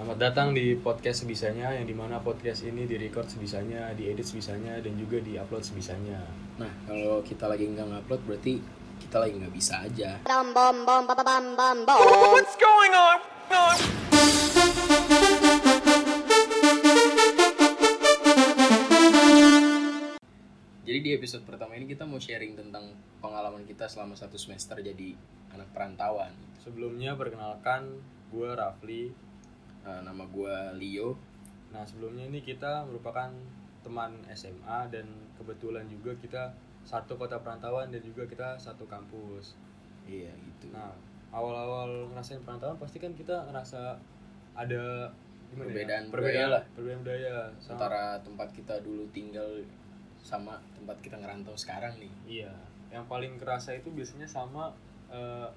Selamat datang di podcast sebisanya yang di mana podcast ini direcord sebisanya, diedit sebisanya dan juga diupload sebisanya. Nah, kalau kita lagi nggak ngupload berarti kita lagi nggak bisa aja. What's going on? Jadi di episode pertama ini kita mau sharing tentang pengalaman kita selama satu semester jadi anak perantauan. Sebelumnya perkenalkan gue Rafli. Nah, nama gue Leo. Nah sebelumnya ini kita merupakan teman SMA dan kebetulan juga kita satu kota perantauan dan juga kita satu kampus. Iya gitu. Nah awal-awal ngerasain perantauan pasti kan kita ngerasa ada gimana ya? Perbedaan budaya perbedaan lah. perbedaan budaya sama- Antara tempat kita dulu tinggal sama tempat kita ngerantau sekarang nih. Iya, yang paling kerasa itu biasanya sama eh,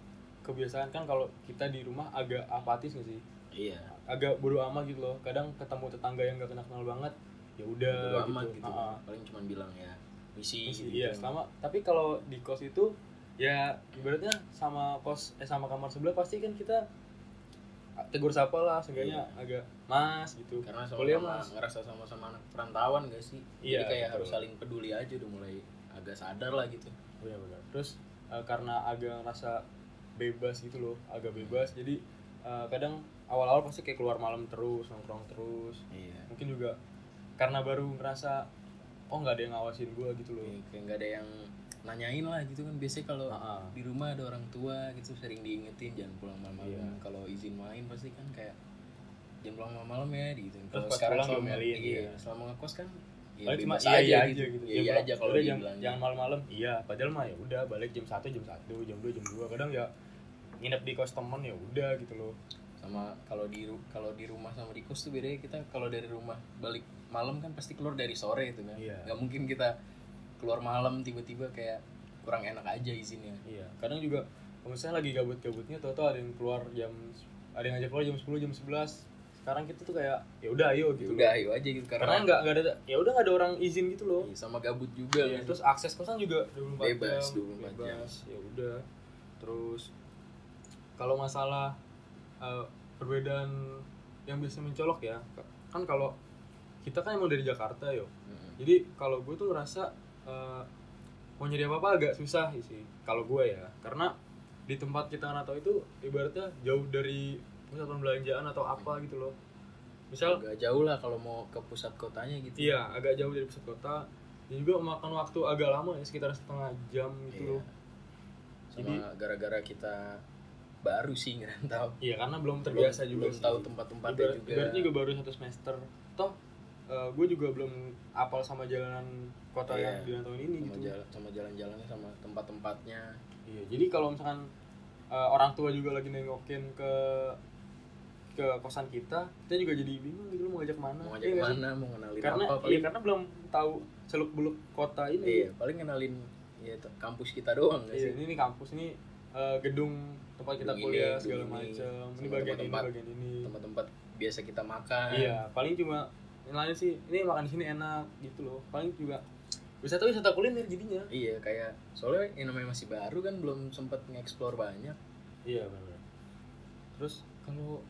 kebiasaan kan kalau kita di rumah agak apatis nggak sih? Iya. Agak bodo amat gitu loh. Kadang ketemu tetangga yang gak kenal kenal banget, ya udah Bodo gitu. amat gitu. Ah. Paling cuma bilang ya misi, Misi, gitu. iya, selama tapi kalau di kos itu ya ibaratnya sama kos eh sama kamar sebelah pasti kan kita tegur sapa lah seenggaknya agak mas gitu Karena sama-sama mas ngerasa sama-sama anak perantauan gak sih? Iya, Jadi kayak betul. harus saling peduli aja udah mulai agak sadar lah gitu. Iya benar. Terus eh, karena agak ngerasa bebas gitu loh, agak bebas. Jadi eh, kadang awal-awal pasti kayak keluar malam terus, nongkrong terus. Iya. Mungkin juga karena baru ngerasa oh nggak ada yang ngawasin gue gitu loh. Kayak kayak nggak ada yang nanyain lah gitu kan biasanya kalau di rumah ada orang tua gitu sering diingetin jangan pulang malam-malam Iya. kalau izin main pasti kan kayak jangan pulang malam-malam ya gitu kalau pas sekarang selama iya, iya. selama ngekos kan ya Paling cuma iya, iya aja, aja gitu. iya, iya aja kalau Udah, jangan, malam-malam. Iya, padahal mah ya udah balik jam 1, jam 1, jam 2, jam 2. Kadang ya nginep di kos temen ya udah gitu loh. Sama kalau di kalau di rumah sama di kos tuh bedanya kita kalau dari rumah balik malam kan pasti keluar dari sore itu kan Iya. nggak mungkin kita keluar malam tiba-tiba kayak kurang enak aja izinnya Iya, kadang juga kalau misalnya lagi gabut-gabutnya tau-tau ada yang keluar jam ada yang ngajak keluar jam 10, jam 11. Sekarang kita tuh kayak ya udah ayo gitu. udah ayo aja gitu Karena karena nggak nggak ada ya udah nggak ada orang izin gitu loh. Iya, sama gabut juga Iya, kan. terus akses kosan juga 24 Bebas, jam, 24 jam. bebas. Ya udah. Terus kalau masalah eh, perbedaan yang biasa mencolok ya, kan kalau kita kan emang dari Jakarta yo. Mm-mm. Jadi kalau gue tuh ngerasa eh, mau nyari apa apa agak susah sih kalau gue ya, karena di tempat kita ngerantau itu ibaratnya jauh dari pusat perbelanjaan atau apa gitu loh. Misal agak jauh lah kalau mau ke pusat kotanya gitu Iya, agak jauh dari pusat kota. Dan juga memakan waktu agak lama ya, sekitar setengah jam gitu Iya. loh. Jadi- gara-gara kita baru sih ngerantau Iya, karena belum terbiasa juga belum sih. tahu tempat-tempatnya juga Ibaratnya juga baru satu semester. Toh, gue juga belum apal sama jalanan kota Iya. yang di rantauan ini sama gitu. jalan sama jalan-jalannya sama tempat-tempatnya Iya, jadi kalau misalkan eh, orang tua juga lagi nengokin ke ke kosan kita, kita juga jadi bingung gitu mau ngajak mana. mau Iya ngajak sih? mana mau kenalin Karena apa iya, karena belum tahu seluk beluk kota ini. iya paling kenalin ya kampus kita doang Iya, sih ini, ini kampus ini eh, gedung tempat kita Gedung ini, kuliah segala ini, macam. Ini bagian ini, tempat-tempat. bagian ini. tempat-tempat biasa kita makan Iya, paling cuma yang lain sih. Ini makan di sini enak gitu loh. Paling juga wisata wisata kuliner jadinya. iya kayak soalnya yang namanya masih baru kan belum sempat nge-explore banyak Iya benar. Terus kalau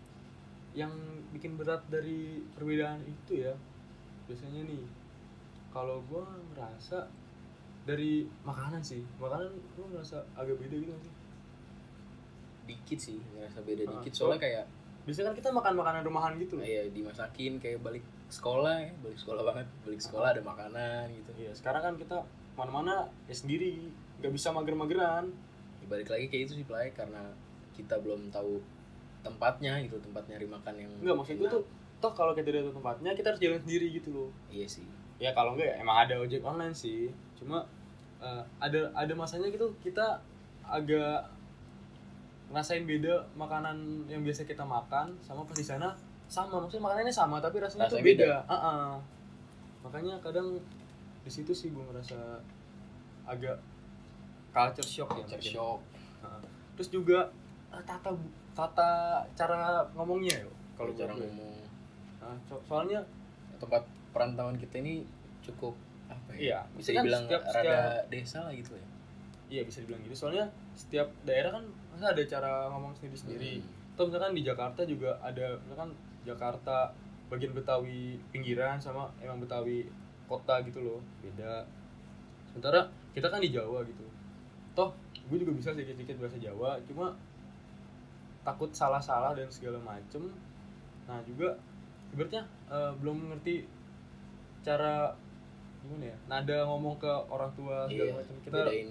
yang bikin berat dari perbedaan itu ya biasanya nih kalau gua ngerasa dari makanan sih makanan gua ngerasa agak beda gitu sih dikit sih ngerasa beda Ah, dikit so- soalnya kayak biasanya kan kita makan makanan rumahan gitu loh kayak dimasakin kayak balik sekolah ya balik sekolah banget balik sekolah ada makanan gitu Iya, sekarang kan kita mana-mana ya sendiri, nggak bisa mager-mageran. Ya, balik lagi kayak itu sih play karena kita belum tahu tempatnya gitu tempat nyari makan yang Enggak, maksud gue tuh, toh kalau kita udah tahu tempatnya, kita harus jalan sendiri gitu loh. iya sih Ya kalau enggak ya emang ada ojek online sih. Cuma eh, ada ada masanya gitu kita agak ngerasain beda makanan yang biasa kita makan sama pas di sana sama maksudnya makanannya sama tapi rasanya, tuh Rasanya beda. beda. Ah-ah. Makanya kadang di situ sih gue ngerasa agak culture shock ya. culture shock Heeh. Terus juga eh, tata tata cara ngomongnya ya. kalau cara gue. ngomong Nah, so- soalnya tempat perantauan kita ini cukup apa ya Iya, bisa kan dibilang setiap- rada setiap- desa lah gitu ya iya bisa dibilang gitu. Soalnya setiap daerah kan masa ada cara ngomong sendiri-sendiri. Hmm. Atau misalkan di Jakarta juga ada misalkan Jakarta bagian Betawi pinggiran sama emang Betawi kota gitu loh beda sementara kita kan di Jawa gitu toh gue juga bisa sedikit-sedikit bahasa Jawa cuma takut salah-salah dan segala macem nah juga ibaratnya eh, belum ngerti cara gimana ya nada ngomong ke orang tua segala iya macam kita bedain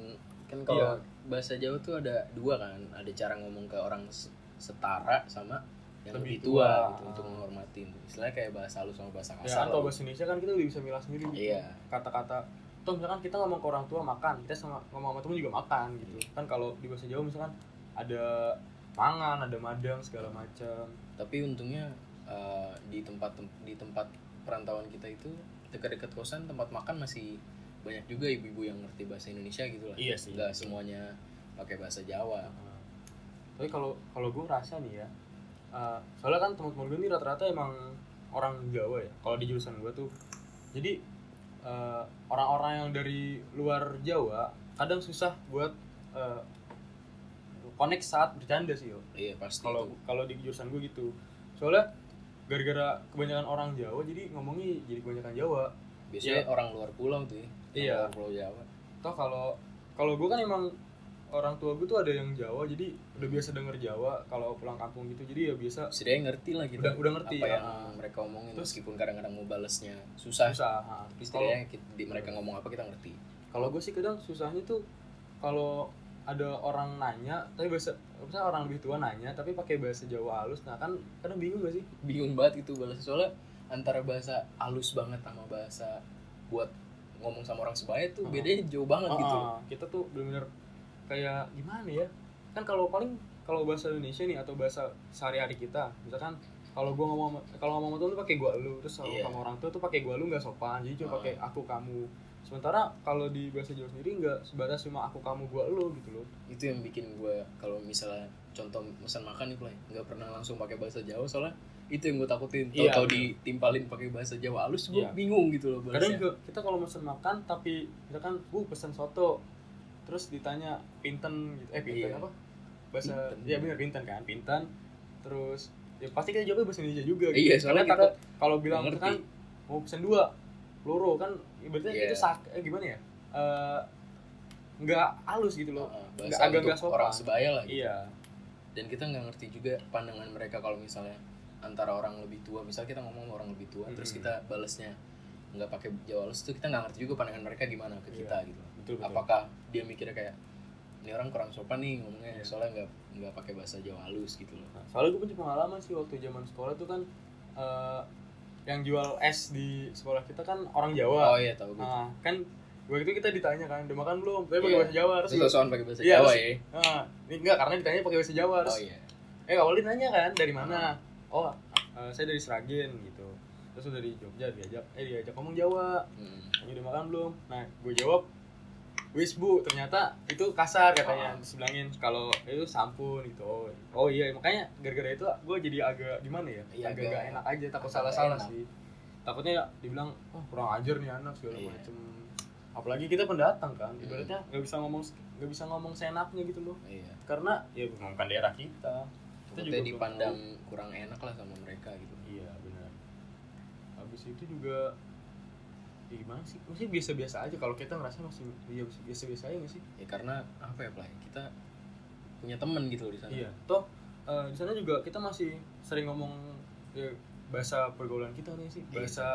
kan kalau Iya. bahasa Jawa tuh ada dua kan ada cara ngomong ke orang se- setara sama yang Lebih lebih, tua, tua. gitu untuk menghormatin istilahnya kayak bahasa halus sama bahasa ya kasar kan kalau lah. bahasa Indonesia kan kita udah bisa milah sendiri gitu. Iya. kata-kata toh misalkan kita ngomong ke orang tua makan kita sama ngomong sama temen juga makan gitu kan kalau di bahasa Jawa misalkan ada mangan ada madang segala macam tapi untungnya eh, di tempat di tempat perantauan kita itu dekat-dekat kosan tempat makan masih banyak juga ibu-ibu yang ngerti bahasa Indonesia gitu lah. Iya sih, nggak semuanya pakai bahasa Jawa. Nah, tapi kalau kalau gue rasa nih ya uh, soalnya kan teman-teman gue ini rata-rata emang orang Jawa ya kalau di jurusan gue tuh. Jadi uh, orang-orang yang dari luar Jawa kadang susah buat uh, connect saat bercanda sih yo. Iya pasti kalau kalau di jurusan gue gitu. Soalnya gara-gara kebanyakan orang Jawa jadi ngomongnya jadi kebanyakan Jawa. Biasanya Iya. orang luar pulau tuh ya Iya. Pulau Jawa toh kalau kalau gue kan emang orang tua gue tuh ada yang Jawa jadi udah biasa denger Jawa kalau pulang kampung gitu jadi ya biasa setidaknya ngerti lah kita Udah- udah ngerti, apa ya. yang mereka omongin Terus- meskipun kadang-kadang mau balesnya susah susah ha. tapi setidaknya kita- mereka ngomong apa kita ngerti kalau gue sih kadang susahnya tuh kalau ada orang nanya tapi bahasa misalnya orang lebih tua nanya tapi pakai bahasa Jawa halus nah kan kadang bingung gak sih bingung banget itu balas soalnya antara bahasa halus banget sama bahasa buat ngomong sama orang sebaya tuh Ah. bedanya jauh banget gitu Ah, kita tuh bener-bener kayak gimana ya? Kan kalau paling kalau bahasa Indonesia nih atau bahasa sehari-hari kita misalkan kalau gua ngomong kalau ngomong tuh pakai gua lu terus kalau Iya. sama orang tua tuh pakai gua lu nggak sopan jadi cuma Ah. pakai aku kamu. Sementara kalau di bahasa Jawa sendiri nggak sebatas cuma aku kamu gua lu gitu loh. Itu yang bikin gue kalau misalnya contoh pesan makan nih play. Nggak pernah langsung pakai bahasa Jawa soalnya itu yang gue takutin Iya, tahu-tahu bener. ditimpalin pakai bahasa Jawa halus gue Iya. bingung gitu loh kadang balasnya juga kita kalau mesen makan tapi misalkan bu pesen soto terus ditanya pinten gitu eh pinten Iya. apa bahasa Pinten. ya benar pinten kan pinten terus ya pasti kita jawabnya bahasa Indonesia juga gitu. Iya, soalnya Karena kita takut kalau bilang misalkan mau pesen dua loro kan ibaratnya Iya. itu sak eh, gimana ya Eh, nggak halus gitu loh nggak agak nggak sopan orang sebaya lah gitu. iya dan kita nggak ngerti juga pandangan mereka kalau misalnya antara orang lebih tua. Misal kita ngomong sama orang lebih tua terus Mm-mm. kita balasnya nggak pakai Jawa halus itu kita nggak ngerti juga pandangan mereka gimana ke kita Iya, gitu. betul betul. Apakah dia mikirnya kayak ini orang kurang sopan nih ngomongnya Iya. soalnya nggak nggak pakai bahasa Jawa halus gitu loh. Nah, soalnya gue punya pengalaman sih waktu zaman sekolah tuh kan eh, yang jual es di sekolah kita kan orang Jawa. Oh iya tahu gue Nah, kan waktu itu kita ditanya kan, udah makan belum? Tapi pakai Iya. bahasa Jawa, terus terus pakai bahasa Iya, Jawa terus- ya? Nah, ini enggak karena ditanya pakai bahasa Jawa, terus oh iya. Eh awalnya nanya kan dari mana? Oh, eh, saya dari Sragen gitu. Terus udah di Jogja diajak, eh diajak ngomong Jawa. Hmm. Kamu udah makan belum? Nah, gue jawab Wis bu, ternyata itu kasar katanya Ah. Terus bilangin kalau itu sampun gitu Oh, oh iya, makanya gara-gara itu gue jadi agak gimana ya Iya, Agak agak- gak enak aja, takut salah-salah sih Takutnya dibilang, oh kurang ajar nih anak segala Iya. macem Apalagi kita pendatang kan, Hmm. ibaratnya nggak bisa ngomong nggak bisa ngomong seenaknya gitu loh iya Karena ya bukan daerah kita Kita belum dipandang kurang enak lah sama mereka gitu tahu. Iya benar Habis itu juga ya gimana sih? Maksudnya biasa-biasa aja kalau kita ngerasa masih ya biasa-biasa aja nggak sih? ya karena apa ya play kita punya temen gitu di sana Iya. Toh eh, di sana juga kita masih sering ngomong ya, bahasa pergaulan kita nih sih. Iya. Bahasa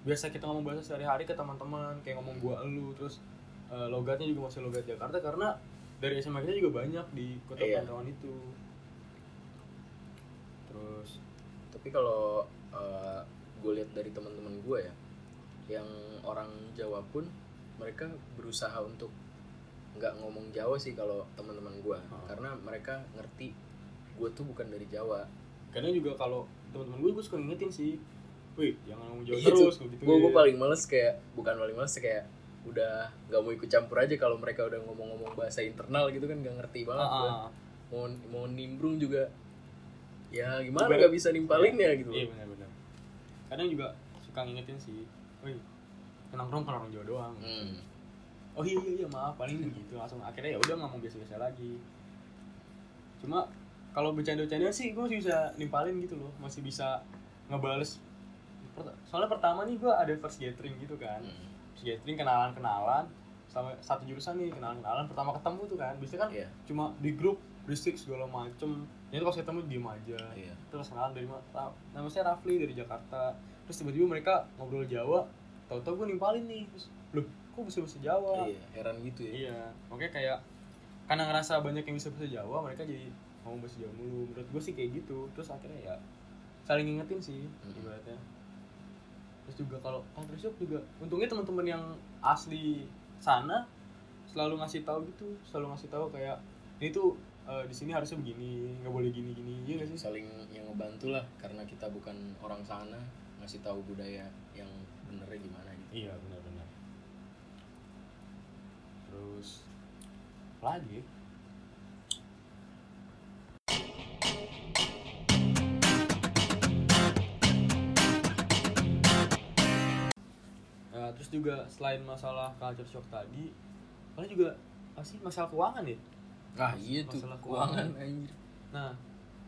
biasa kita ngomong bahasa sehari-hari ke teman-teman kayak ngomong gua elu terus eh, logatnya juga masih logat Jakarta karena dari SMA kita juga banyak di kota Iya. perantauan itu. Terus tapi kalau gue lihat dari teman-teman gue ya yang orang Jawa pun mereka berusaha untuk nggak ngomong Jawa sih kalau teman-teman gue Oh. karena mereka ngerti gue tuh bukan dari Jawa kadang juga kalau teman-teman gue gue suka ngingetin sih. Wih, jangan ngomong Jawa Iya, terus gitu. gue gue paling males kayak bukan paling males kayak udah nggak mau ikut campur aja kalau mereka udah ngomong-ngomong bahasa internal gitu kan nggak ngerti banget. Ah, ah. mau mau nimbrung juga ya gimana nggak bisa nimpalin ya gitu Iya benar-benar. Kadang juga suka ngingetin sih. Wih, nongkrong kan orang Jawa doang. Hmm. oh iya iya, iya maaf paling begitu langsung akhirnya ya udah ngomong biasa-biasa lagi cuma kalau bercanda-bercanda sih gue masih bisa nimpalin gitu loh masih bisa ngebales soalnya pertama nih gue ada first gathering gitu kan Hmm. first gathering kenalan kenalan sama satu jurusan nih kenalan kenalan pertama ketemu tuh kan biasanya kan Iya. cuma di grup berisik segala macem jadi pas ketemu diem aja Iya. terus kenalan dari nama saya Rafli dari Jakarta terus tiba-tiba mereka ngobrol Jawa tahu-tahu gue nimpalin nih terus loh kok bisa bahasa Jawa Iya, heran gitu ya. Iya, makanya kayak karena ngerasa banyak yang bisa bahasa Jawa, mereka jadi mau bahasa Jawa mulu. Menurut gue sih kayak gitu. Terus akhirnya ya saling ngingetin sih Hmm. ibaratnya. Terus juga kalau country shop juga untungnya teman-teman yang asli sana selalu ngasih tahu gitu, selalu ngasih tahu kayak ini tuh eh, di sini harusnya begini, nggak boleh gini gini, iya nggak sih? Saling yang ngebantu lah karena kita bukan orang sana ngasih tahu budaya yang benernya gimana gitu. Iya benar-benar. Terus lagi Nah, terus juga selain masalah culture shock tadi, kalian juga apa sih masalah keuangan ya? Ah iya tuh Masalah keuangan keuangan. anjir. Nah,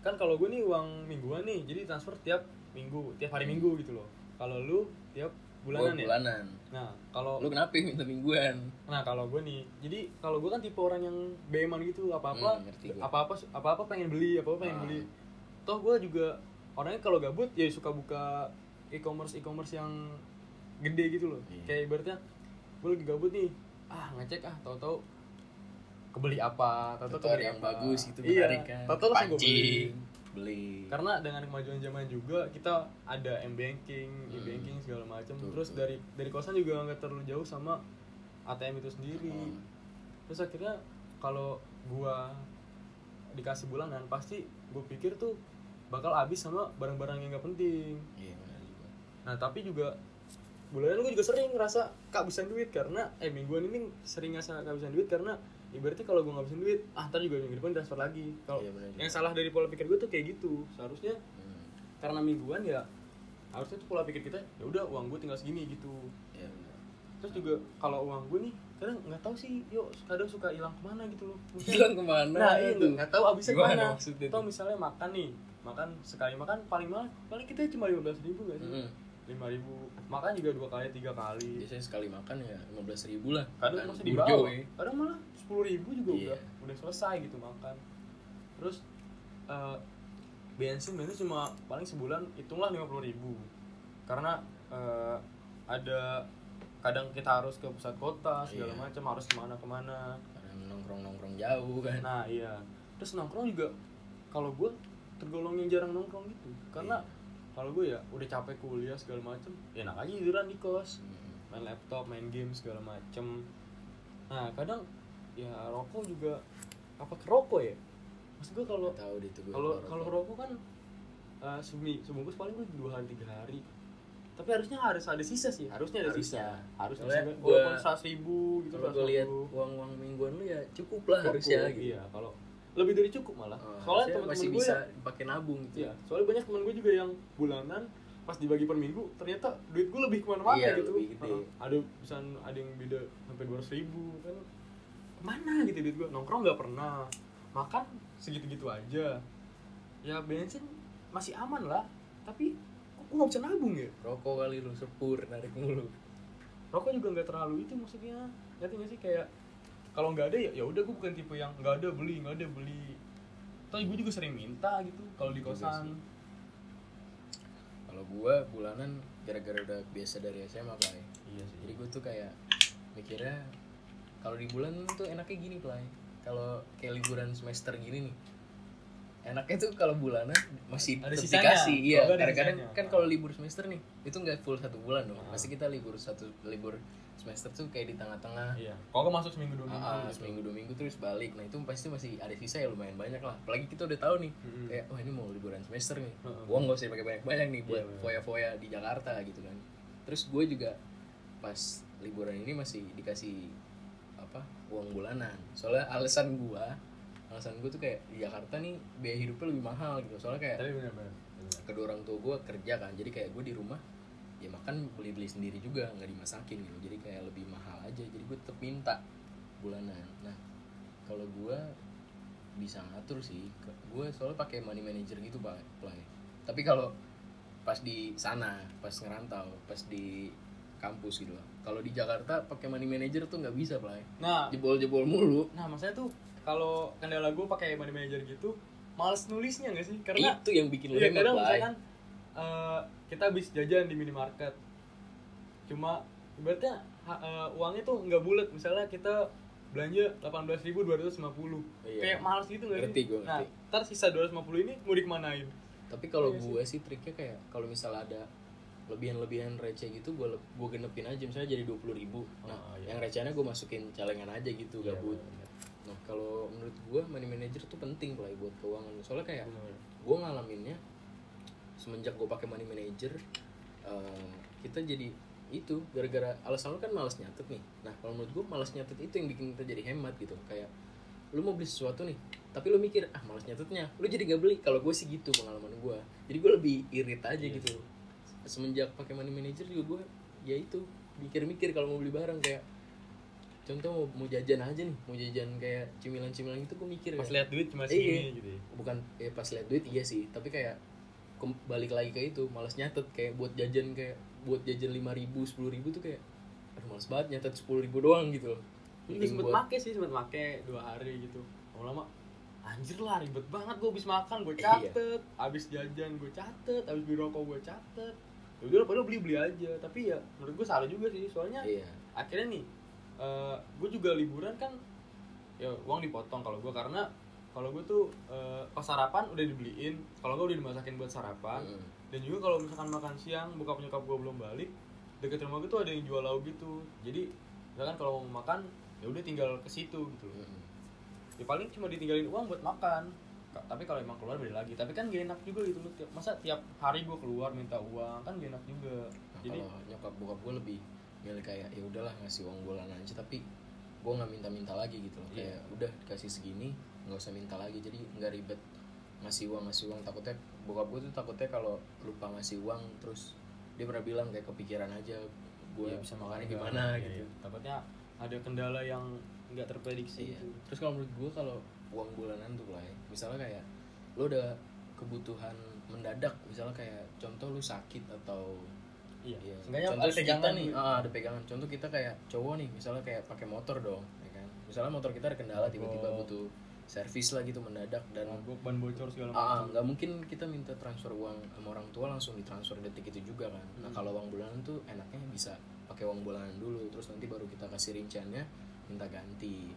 kan kalau gue nih uang mingguan nih, jadi transfer tiap minggu, tiap hari minggu gitu loh. Kalau lu tiap bulanan Gua ya? bulanan. Nah, kalau Lu kenapa minta mingguan? Nah kalau gue nih, jadi kalau gue kan tipe orang yang beman gitu apa apa Hmm, apa apa apa apa pengen beli apa apa pengen Ah. beli. Toh gue juga orangnya kalau gabut ya suka buka e-commerce e-commerce yang gede gitu loh. Iya. Kayak ibaratnya gue lagi gabut nih, ah ngecek ah tahu-tahu kebeli apa, Tahu kebeli yang apa. bagus gitu iya, menarik kan. Tahu-tahu langsung gue beli. Beli. Karena dengan kemajuan zaman juga kita ada m banking, e Hmm. banking segala macam. Terus betul. dari dari kosan juga nggak terlalu jauh sama ATM itu sendiri Hmm. terus akhirnya kalau gua dikasih bulanan pasti gue pikir tuh bakal habis sama barang-barang yang nggak penting Iya benar juga. nah tapi juga bulanan gue juga sering ngerasa kehabisan duit karena eh mingguan ini sering ngerasa kehabisan duit karena ibaratnya kalau gue ngabisin duit ah ntar juga minggu depan transfer lagi kalau Iya, yang salah dari pola pikir gue tuh kayak gitu seharusnya Hmm. karena mingguan ya harusnya tuh pola pikir kita ya udah uang gue tinggal segini gitu Iya benar. terus juga kalau uang gue nih kadang nggak tahu sih yuk kadang suka hilang ke mana gitu loh Hilang ke mana? nah iya itu? nggak tahu abisnya ke mana atau tuh? misalnya makan nih makan sekali makan paling mahal paling kita cuma lima belas ribu gak sih Mm-mm. lima ribu makan juga dua kali tiga kali Biasanya sekali makan ya 15 ribu lah. kadang masih di bawah ya. kadang malah sepuluh ribu juga Iya. udah udah selesai gitu makan terus eh, bensin bensin cuma paling sebulan hitunglah lima puluh ribu karena eh, ada kadang kita harus ke pusat kota segala Iya. macam harus ke mana ke mana Kadang nongkrong-nongkrong jauh kan. Nah iya. Terus nongkrong juga kalau gue tergolong yang jarang nongkrong gitu. Karena Iya. Kalau gue ya udah capek kuliah segala macem, ya enak aja tiduran di kos, Hmm. main laptop, main game segala macem. Nah kadang ya rokok juga apa kerokok ya? Maksud gue kalau kalau rokok. kalau rokok kan uh, semi sebungkus paling gue dua hari tiga hari. Tapi harusnya harus ada sisa sih, harusnya ada Harusnya. sisa. Harusnya Soalnya sisa. Walaupun seratus ribu gitu. kalau gue 150. lihat uang-uang mingguan lu ya cukup lah harusnya gitu. Iya, kalau lebih dari cukup malah. Oh, soalnya teman-teman masih gue bisa ya, dipakai nabung gitu. iya, soalnya banyak teman gue juga yang bulanan pas dibagi per minggu ternyata duit gue lebih ke mana-mana Iya, gitu. lebih gede. Heeh. ada bisa ada yang beda sampai dua ribu kan. Ke mana gitu duit gue? Nongkrong nggak pernah, makan segitu-gitu aja. Ya bensin masih aman lah, tapi kok gue nggak bisa nabung ya? Rokok kali lu sepur narik mulu. rokok juga nggak terlalu itu maksudnya ngerti nggak sih kayak kalau nggak ada ya ya udah gue bukan tipe yang nggak ada beli nggak ada beli tapi gue juga sering minta gitu kalau di kosan. Kalau gua bulanan gara-gara udah biasa dari SMA play. iya sih Jadi gua tuh kayak mikirnya kalau di bulan tuh enaknya gini play. Kalau kayak liburan semester gini nih. Enaknya tuh kalau bulanan masih Ada sisanya. dikasih. Iya, Oh, ada kadang-kadang kan kalau libur semester nih, itu nggak full satu bulan dong. Ah. Pasti kita libur satu libur semester tuh kayak di tengah-tengah. iya kalau nggak masuk seminggu dua minggu Ah, ah, gitu. seminggu dua minggu terus balik nah itu pasti masih ada sisa ya lumayan banyak lah apalagi kita udah tahu nih Mm-mm. kayak wah ini mau liburan semester nih Heeh. uang gak usah dipakai banyak banyak nih buat Iya, bener. foya-foya di Jakarta gitu kan terus gue juga pas liburan ini masih dikasih apa uang bulanan soalnya alasan gue alasan gue tuh kayak di Jakarta nih biaya hidupnya lebih mahal gitu soalnya kayak tapi benar-benar kedua orang tua gue kerja kan jadi kayak gue di rumah ya makan beli beli sendiri juga nggak dimasakin gitu. Jadi kayak lebih mahal aja. Jadi gue tetap minta bulanan. Nah kalau gue bisa ngatur sih. Gue soalnya pakai money manager gitu pak play tapi kalau pas di sana pas ngerantau pas di kampus gitu. Kalau di Jakarta pakai money manager tuh nggak bisa lah nah. Jebol-jebol mulu. Nah maksudnya tuh kalau kendala gue pakai money manager gitu males nulisnya nggak sih? Karena itu yang bikin lu hemat kadang misalkan eh, kita habis jajan di minimarket cuma ibaratnya ha- eh, uangnya tuh nggak bulat misalnya kita belanja 18.250 Iya. kayak males gitu nggak sih? gua, nah ntar sisa 250 ini mau dikemanain tapi kalau Iya sih. gue sih triknya kayak kalau misalnya ada lebihan-lebihan receh gitu gue gue genepin aja misalnya jadi dua puluh ribu nah Oh, iya. yang recehnya gue masukin celengan aja gitu Iya, gabut bener. nah kalau menurut gue money manager tuh penting lah buat keuangan soalnya kayak Bener. gue ngalaminnya semenjak gue pakai money manager eh, kita jadi itu gara-gara alasan lu kan malas nyatet nih. Nah kalau menurut gue malas nyatet itu yang bikin kita jadi hemat gitu. Kayak lu mau beli sesuatu nih tapi lu mikir ah malas nyatetnya. Lu jadi gak beli. Kalau gue sih gitu pengalaman gue jadi gue lebih irit aja Iya gitu. semenjak pakai money manager juga gue ya itu mikir-mikir kalau mau beli barang kayak contoh mau, mau jajan aja nih mau jajan kayak cemilan-cemilan gitu gue mikir pas kayak, lihat duit cuma Iya. segini gitu ya. bukan eh pas lihat duit iya sih tapi kayak balik lagi ke itu malas nyatet kayak buat jajan kayak buat jajan lima ribu sepuluh ribu tuh kayak aduh malas banget nyatet sepuluh ribu doang gitu loh. Ini sempet buat- make sih, sempet make dua hari gitu. Lama-lama anjir lah ribet banget gue habis makan gue Iya. catet, habis jajan gue catet, habis beli rokok gue catet. Ya udah padahal beli beli aja, tapi ya menurut gue salah juga sih, soalnya iya. akhirnya nih eh gue juga liburan kan ya uang dipotong kalau gue karena kalau gue tuh eh, pas sarapan udah dibeliin, kalau gue udah dimasakin buat sarapan. Mm-mm. Dan juga kalau misalkan makan siang, buka nyokap gue belum balik, deket rumah gue tuh ada yang jual lauk gitu. Jadi misalkan kalau mau makan, ya udah tinggal ke situ gitu. Mm-mm. Ya paling cuma ditinggalin uang buat makan. Ka- Tapi kalau emang keluar beli lagi. Tapi kan gak enak juga gitu loh. Tiap- Masa tiap hari gue keluar minta uang kan gak enak juga. Nah, Jadi kalau nyokap bokap gue lebih milih kayak ya udahlah ngasih uang bulanan aja tapi gue nggak minta-minta lagi gitu loh Iya. kayak udah dikasih segini nggak usah minta lagi jadi nggak ribet ngasih uang ngasih uang takutnya bokap gue tuh takutnya kalau lupa ngasih uang terus dia pernah bilang kayak kepikiran aja gue ya bisa makan makannya enggak. gimana Iya, gitu iya. Takutnya ada kendala yang nggak terprediksi Iya. gitu. Terus kalau menurut gue kalau uang bulanan tuh lah ya, misalnya kayak lo ada kebutuhan mendadak, misalnya kayak contoh lu sakit atau Iya. Iya. Contoh ada pegangan kita nih, ah, ada pegangan. Contoh kita kayak cowok nih, misalnya kayak pakai motor dong, ya kan. Misalnya motor kita ada kendala tiba-tiba butuh servis lah gitu mendadak dan Mogok, ban bocor segala ah, macam. nggak mungkin kita minta transfer uang sama orang tua langsung ditransfer detik itu juga kan. Nah, Hmm. kalau uang bulanan tuh enaknya bisa pakai uang bulanan dulu, terus nanti baru kita kasih rinciannya minta ganti.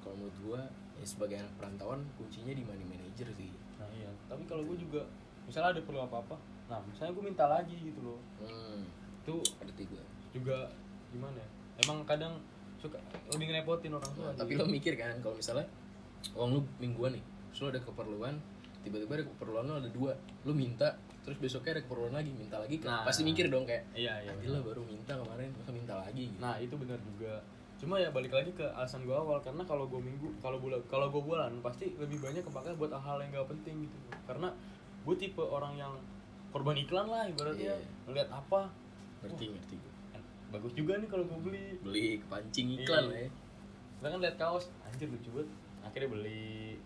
Kalau menurut gua ya sebagai anak perantauan kuncinya di money manager sih. Nah iya. Tapi kalau gue juga misalnya ada perlu apa-apa, nah misalnya gue minta lagi gitu loh. Hmm, Itu ngerti gua. juga gimana ya? Emang kadang suka lebih ngerepotin orang tua. Nah, tapi lo mikir kan kalau misalnya uang lu mingguan nih, terus lo ada keperluan, tiba-tiba ada keperluan lo ada dua, lo minta, terus besoknya ada keperluan lagi, minta lagi, kan? Nah. pasti mikir dong kayak, Iya iya. anjir lah baru minta kemarin, masa minta lagi gitu. Nah itu benar juga. Cuma ya balik lagi ke alasan gue awal karena kalau gue minggu, kalau bulan, kalau gue bulan pasti lebih banyak kepake buat hal-hal yang gak penting gitu. Karena gue tipe orang yang korban iklan lah ibaratnya Iya. ngeliat apa ngerti ngerti gua. eh, bagus juga nih kalau gue beli. Beli kepancing iklan Iya. lah ya. Kita kan lihat kaos, anjir lucu banget. Akhirnya beli.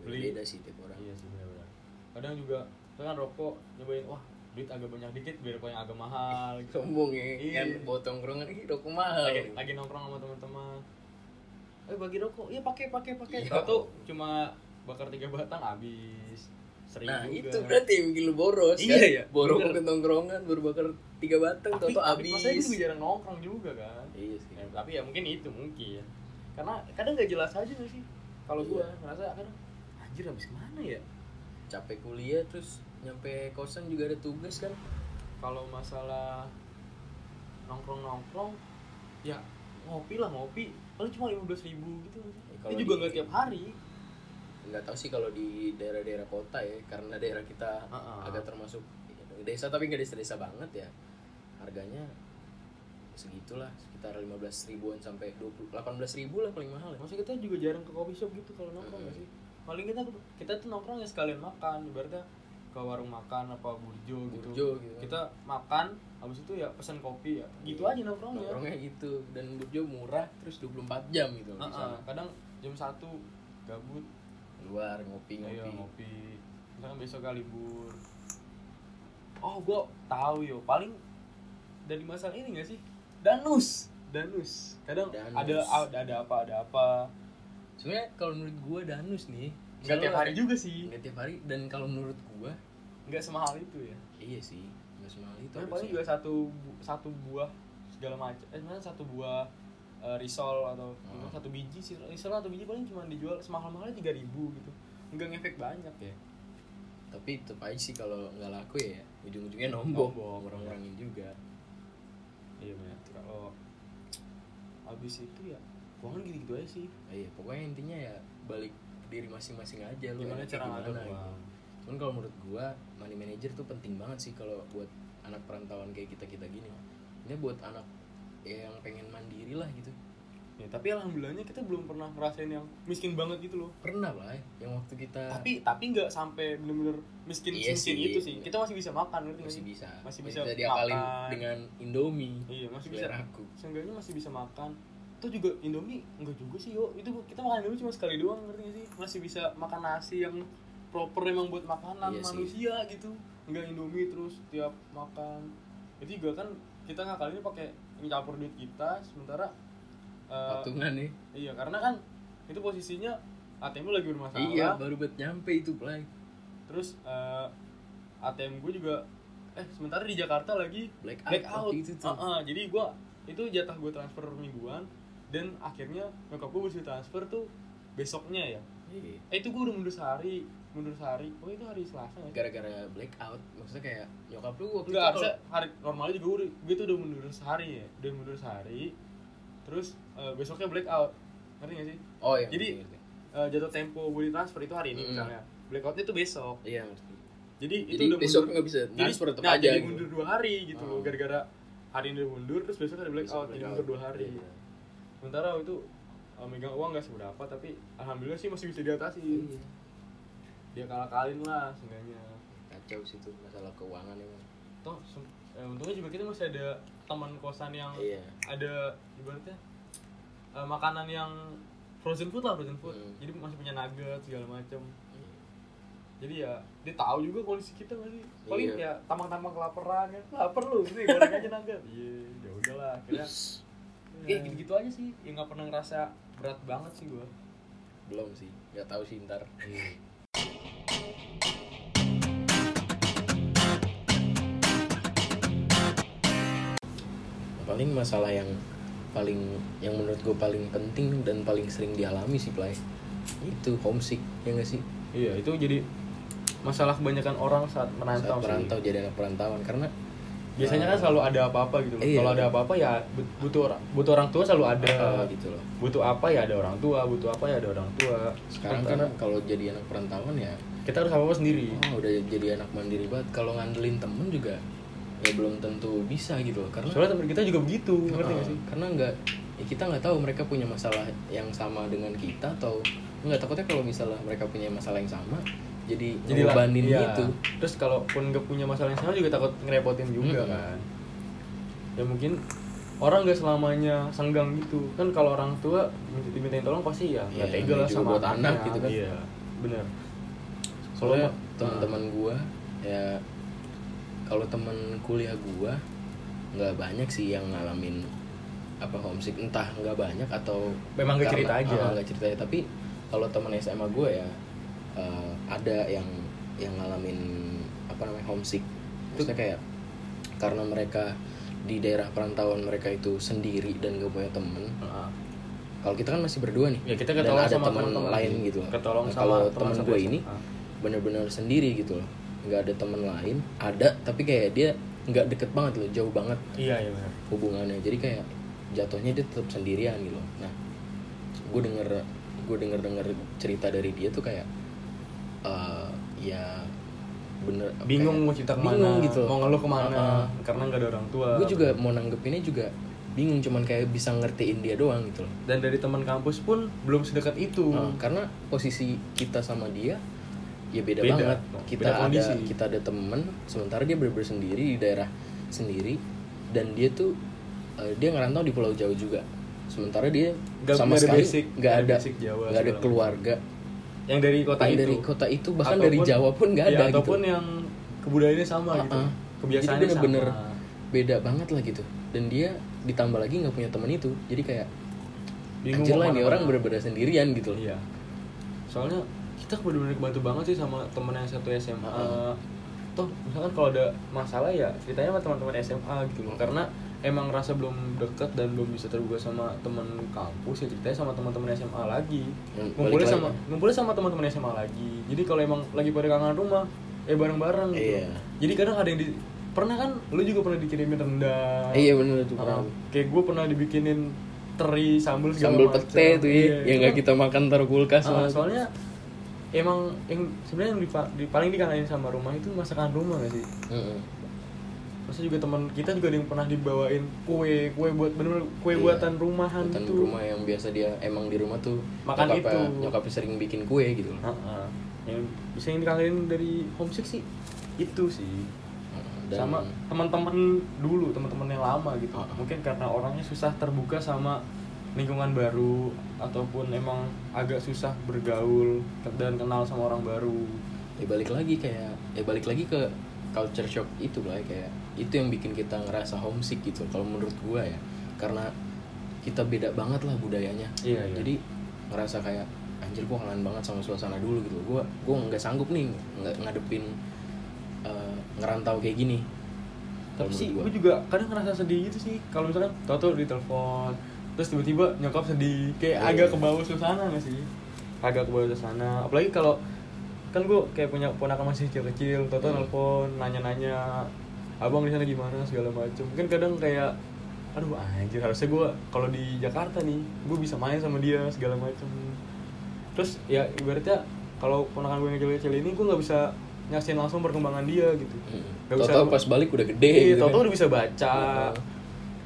Beli. Beda sih tiap orang. Iya sih benar-benar. Kadang juga kan rokok nyobain wah duit agak banyak dikit biar rokok yang agak mahal gitu. Sombong ya, Iya. kan bawa tongkrongan ini rokok mahal. lagi, lagi nongkrong sama teman-teman eh bagi rokok iya pakai pakai pakai Iya. Tahu cuma bakar tiga batang habis sering Nah juga itu berarti yang lu boros Iya, kan? iya. Boros ke tongkrongan baru bakar tiga batang, tapi, toto tapi habis. juga jarang nongkrong juga kan Iya sih. Ya, tapi ya mungkin itu mungkin karena kadang nggak jelas aja gak sih kalau gua Iya. ngerasa kadang anjir habis ke mana ya Capek kuliah terus nyampe kosan juga ada tugas kan. kalau masalah nongkrong nongkrong ya ngopi lah ngopi paling cuma lima belas ribu gitu Ya, itu kalau juga nggak tiap hari nggak tahu sih kalau di daerah-daerah kota ya karena daerah kita Heeh. agak termasuk desa tapi nggak desa-desa banget ya harganya segitulah sekitar 15 ribuan sampai 20 18 ribu lah paling mahal ya Maksudnya kita juga jarang ke coffee shop gitu kalau nongkrong Hmm. nggak sih? Paling kita kita tuh nongkrong ya sekalian makan, ibaratnya ke warung makan apa burjo gitu. Burjo gitu. Kita makan, habis itu ya pesan kopi ya. Gitu Iya. aja nongkrongnya. nongkrongnya gitu dan burjo murah terus 24 jam gitu Heeh, sana. kadang jam satu gabut, luar ngopi ayo ngopi ngopi. Misalkan besok kali libur. oh gue tahu yo paling dari masalah ini gak sih danus. Danus. Kadang Danus. ada ada ada apa ada apa. Sebenarnya kalau menurut gua danus nih nggak tiap hari juga sih. Nggak tiap hari. Dan kalau menurut gua nggak semahal itu ya. Iya sih nggak semahal itu tapi paling juga satu satu buah segala macam. Eh sebenarnya satu buah eh, risol atau Hmm. satu biji sih. Risol atau biji paling cuma dijual semahal mahalnya tiga ribu gitu. Nggak ngefek banyak ya. Tapi tetap aja sih kalau nggak laku ya ujung-ujungnya nombok Nombok. orang-orangin juga. Iya benar kalau habis itu ya keuangan gitu-gitu aja sih. Iya pokoknya intinya ya balik diri masing-masing aja lu gimana cara ngatur gimana uang gitu. cuman kalau menurut gua money manager tuh penting banget sih kalau buat anak perantauan kayak kita kita gini. Ini buat anak ya yang pengen mandiri lah gitu ya tapi alhamdulillahnya kita belum pernah ngerasain yang miskin banget gitu loh. Pernah lah yang waktu kita tapi tapi nggak sampai bener-bener miskin Iya miskin sih. itu sih. Kita masih bisa makan ngerti nggak masih sih? bisa. Masih bisa bisa diakalin makan. dengan indomie iya masih bisa. aku. Seenggaknya masih bisa makan. Itu juga Indomie enggak juga sih yo. Itu kita makan Indomie cuma sekali doang ngerti gak sih? Masih bisa makan nasi yang proper emang buat makanan Iya sih. manusia gitu. Enggak Indomie terus tiap makan. Itu juga kan kita ngakalinnya pakai nyampur duit kita sementara eh, patungan nih. iya karena kan itu posisinya ATM lu lagi bermasalah. Iya baru buat nyampe itu play terus eh, ATM gue juga eh sementara di Jakarta lagi black out, blackout. waktu itu tuh. Ah, ah, jadi gua itu jatah gue transfer mingguan dan akhirnya nyokap gue mesti transfer tuh besoknya ya. Iya. eh itu gue udah mundur sehari mundur sehari. Oh itu hari Selasa ya? Gara-gara black out maksudnya kayak nyokap lu waktu enggak itu harusnya hari normalnya juga gue, gue tuh udah mundur sehari ya. Udah mundur sehari terus eh, besoknya blackout ngerti gak sih oh iya Jadi, ngerti. Eh, jatuh tempo di transfer itu hari ini Mm. misalnya blackoutnya tuh besok iya ngerti jadi, itu jadi udah besok mundur nggak bisa jadi, transfer tetap nah, aja jadi gitu. mundur dua hari gitu loh Oh. gara-gara hari ini mundur terus besok ada blackout jadi mundur dua hari Iya. sementara itu uh, megang uang gak seberapa tapi alhamdulillah sih masih bisa diatasi Iya. dia kalah kalin lah seenggaknya kacau sih tuh masalah keuangan emang toh eh, untungnya juga kita masih ada teman kosan yang iya. ada ibaratnya uh, makanan yang frozen food lah frozen food. Hmm. jadi masih punya nugget segala macam jadi ya dia tahu juga kondisi kita nggak sih? Paling Iya. ya tampang-tampang kelaparan kan. Lapar lu nih goreng aja nugget. Iya ya udahlah akhirnya ya gitu-gitu aja sih. Ya nggak pernah ngerasa berat banget sih gua. Belum sih nggak tahu sih ntar paling masalah yang paling yang menurut gue paling penting dan paling sering dialami sih play. Itu homesick ya nggak sih? Iya itu jadi masalah kebanyakan orang saat merantau saat sih. perantau jadi anak perantauan. Karena biasanya kan selalu ada apa-apa gitu. loh. Iya. kalau ada apa-apa ya but- butuh orang butuh orang tua selalu ada. Eh, gitu loh. Butuh apa ya ada orang tua butuh apa ya ada orang tua. Sekarang kan kalau jadi anak perantauan ya kita harus apa-apa sendiri. Oh, udah jadi anak mandiri banget. Kalau ngandelin temen juga ya belum tentu bisa gitu loh karena soalnya teman kita juga begitu ngerti Uh, gak sih karena nggak ya kita nggak tahu mereka punya masalah yang sama dengan kita atau nggak takutnya kalau misalnya mereka punya masalah yang sama jadi jadi ngebebanin iya. gitu terus kalaupun nggak punya masalah yang sama juga takut ngerepotin juga Mm-mm. kan ya mungkin orang nggak selamanya senggang gitu kan kalau orang tua minta- dimintain tolong pasti ya nggak Iya, tega lah sama buat anak anaknya. gitu kan. iya benar soalnya teman-teman gua ya kalau teman kuliah gua nggak banyak sih yang ngalamin apa homesick. Entah nggak banyak atau Memang nggak karena- cerita aja. ah, nggak cerita. Tapi kalau teman SMA gua ya eh, ada yang yang ngalamin apa namanya homesick. Maksudnya kayak karena mereka di daerah perantauan mereka itu sendiri dan gak punya temen. Heeh. kalau kita kan masih berdua nih ya kita dan ada sama teman lain gitu. Ketolong Nah, kalau teman gue ini bener-bener sendiri gitu loh nggak ada teman lain ada tapi kayak dia nggak deket banget loh jauh banget iya iya benar. hubungannya. Jadi kayak jatuhnya dia tetap sendirian gitu loh. Nah gue denger gue denger denger cerita dari dia tuh kayak eh ya bener bingung kayak mau cerita ke mana bingung gitu mau ngeluh ke mana Heeh. karena nggak ada orang tua. Gue juga mau nanggepinnya juga bingung cuman kayak bisa ngertiin dia doang gitu loh. Dan dari teman kampus pun belum sedekat itu. Nah, karena posisi kita sama dia ya beda, Beda. banget. Kita Beda ada kita ada temen, sementara dia bener sendiri di daerah sendiri dan dia tuh eh, dia ngerantau di pulau jauh juga. Sementara dia Nggak- sama sekali nggak ada nggak ada keluarga yang dari kota yang itu dari kota itu bahkan dari Jawa pun nggak Ya, ada ataupun gitu. yang kebudayaannya sama Ah, gitu ah. kebiasaannya jadi bener-bener sama. beda banget lah gitu dan dia ditambah lagi nggak punya teman itu jadi kayak Bingung anjir lah ini orang bener-bener sendirian gitu loh Iya. Soalnya kita benar-benar kebantu banget sih sama temen yang satu SMA. Heeh. Toh misalkan kalau ada masalah ya ceritanya sama teman-teman SMA gitu loh. Karena emang rasa belum deket dan belum bisa terbuka sama teman kampus ya ceritanya sama teman-teman SMA lagi. Yang Ngumpulnya balik sama lagi. ngumpulnya sama teman-teman SMA lagi. Jadi kalau emang lagi pada kangen rumah, eh bareng-bareng gitu. Iya. Jadi kadang ada yang di pernah kan lu juga pernah dikirimin rendang. iya bener tuh Ah, pernah. kayak gue pernah dibikinin teri sambal sambal pete tuh ya Iya, yang itu nggak kan- kita makan taruh kulkas Ah, malah. Emang yang sebenarnya yang dipa- di, paling dikangenin sama rumah itu masakan rumah gak sih? Heeh. Masa juga teman kita juga ada yang pernah dibawain kue, kue buat bener kue Iya. buatan rumahan Buatan tuh. rumah yang biasa dia emang di rumah tuh Makan nyokapnya, itu. nyokapnya sering bikin kue gitu loh. Ah. Yang bisa yang dikangenin dari homesick sih itu sih. Dan- sama teman-teman dulu, teman-teman yang lama gitu. Ah. Mungkin karena orangnya susah terbuka sama lingkungan baru ataupun emang agak susah bergaul dan kenal sama orang baru. ya balik lagi kayak ya balik lagi ke culture shock itu lah kayak itu yang bikin kita ngerasa homesick gitu kalau menurut gua ya. Karena kita beda banget lah budayanya. Iya, iya. jadi ngerasa kayak anjir gua kangen banget sama suasana dulu gitu. Gua gua nggak sanggup nih nggak ngadepin eh, ngerantau kayak gini. Tapi sih gue juga kadang ngerasa sedih gitu sih. Kalau misalkan tau-tau ditelepon terus tiba-tiba nyokap sedih kayak Iya. agak ke bawah suasana gak sih agak ke bawah suasana apalagi kalau kan gue kayak punya ponakan masih kecil-kecil tau-tau Hmm. nelpon nanya-nanya abang di sana gimana segala macem mungkin kadang kayak aduh anjir harusnya gue kalau di Jakarta nih gue bisa main sama dia segala macem terus ya ibaratnya kalau ponakan gue yang kecil-kecil ini gue nggak bisa nyaksin langsung perkembangan dia gitu Nggak bisa- Tahu-tahu pas balik udah gede Iya, gitu tau-tau kan. udah bisa baca.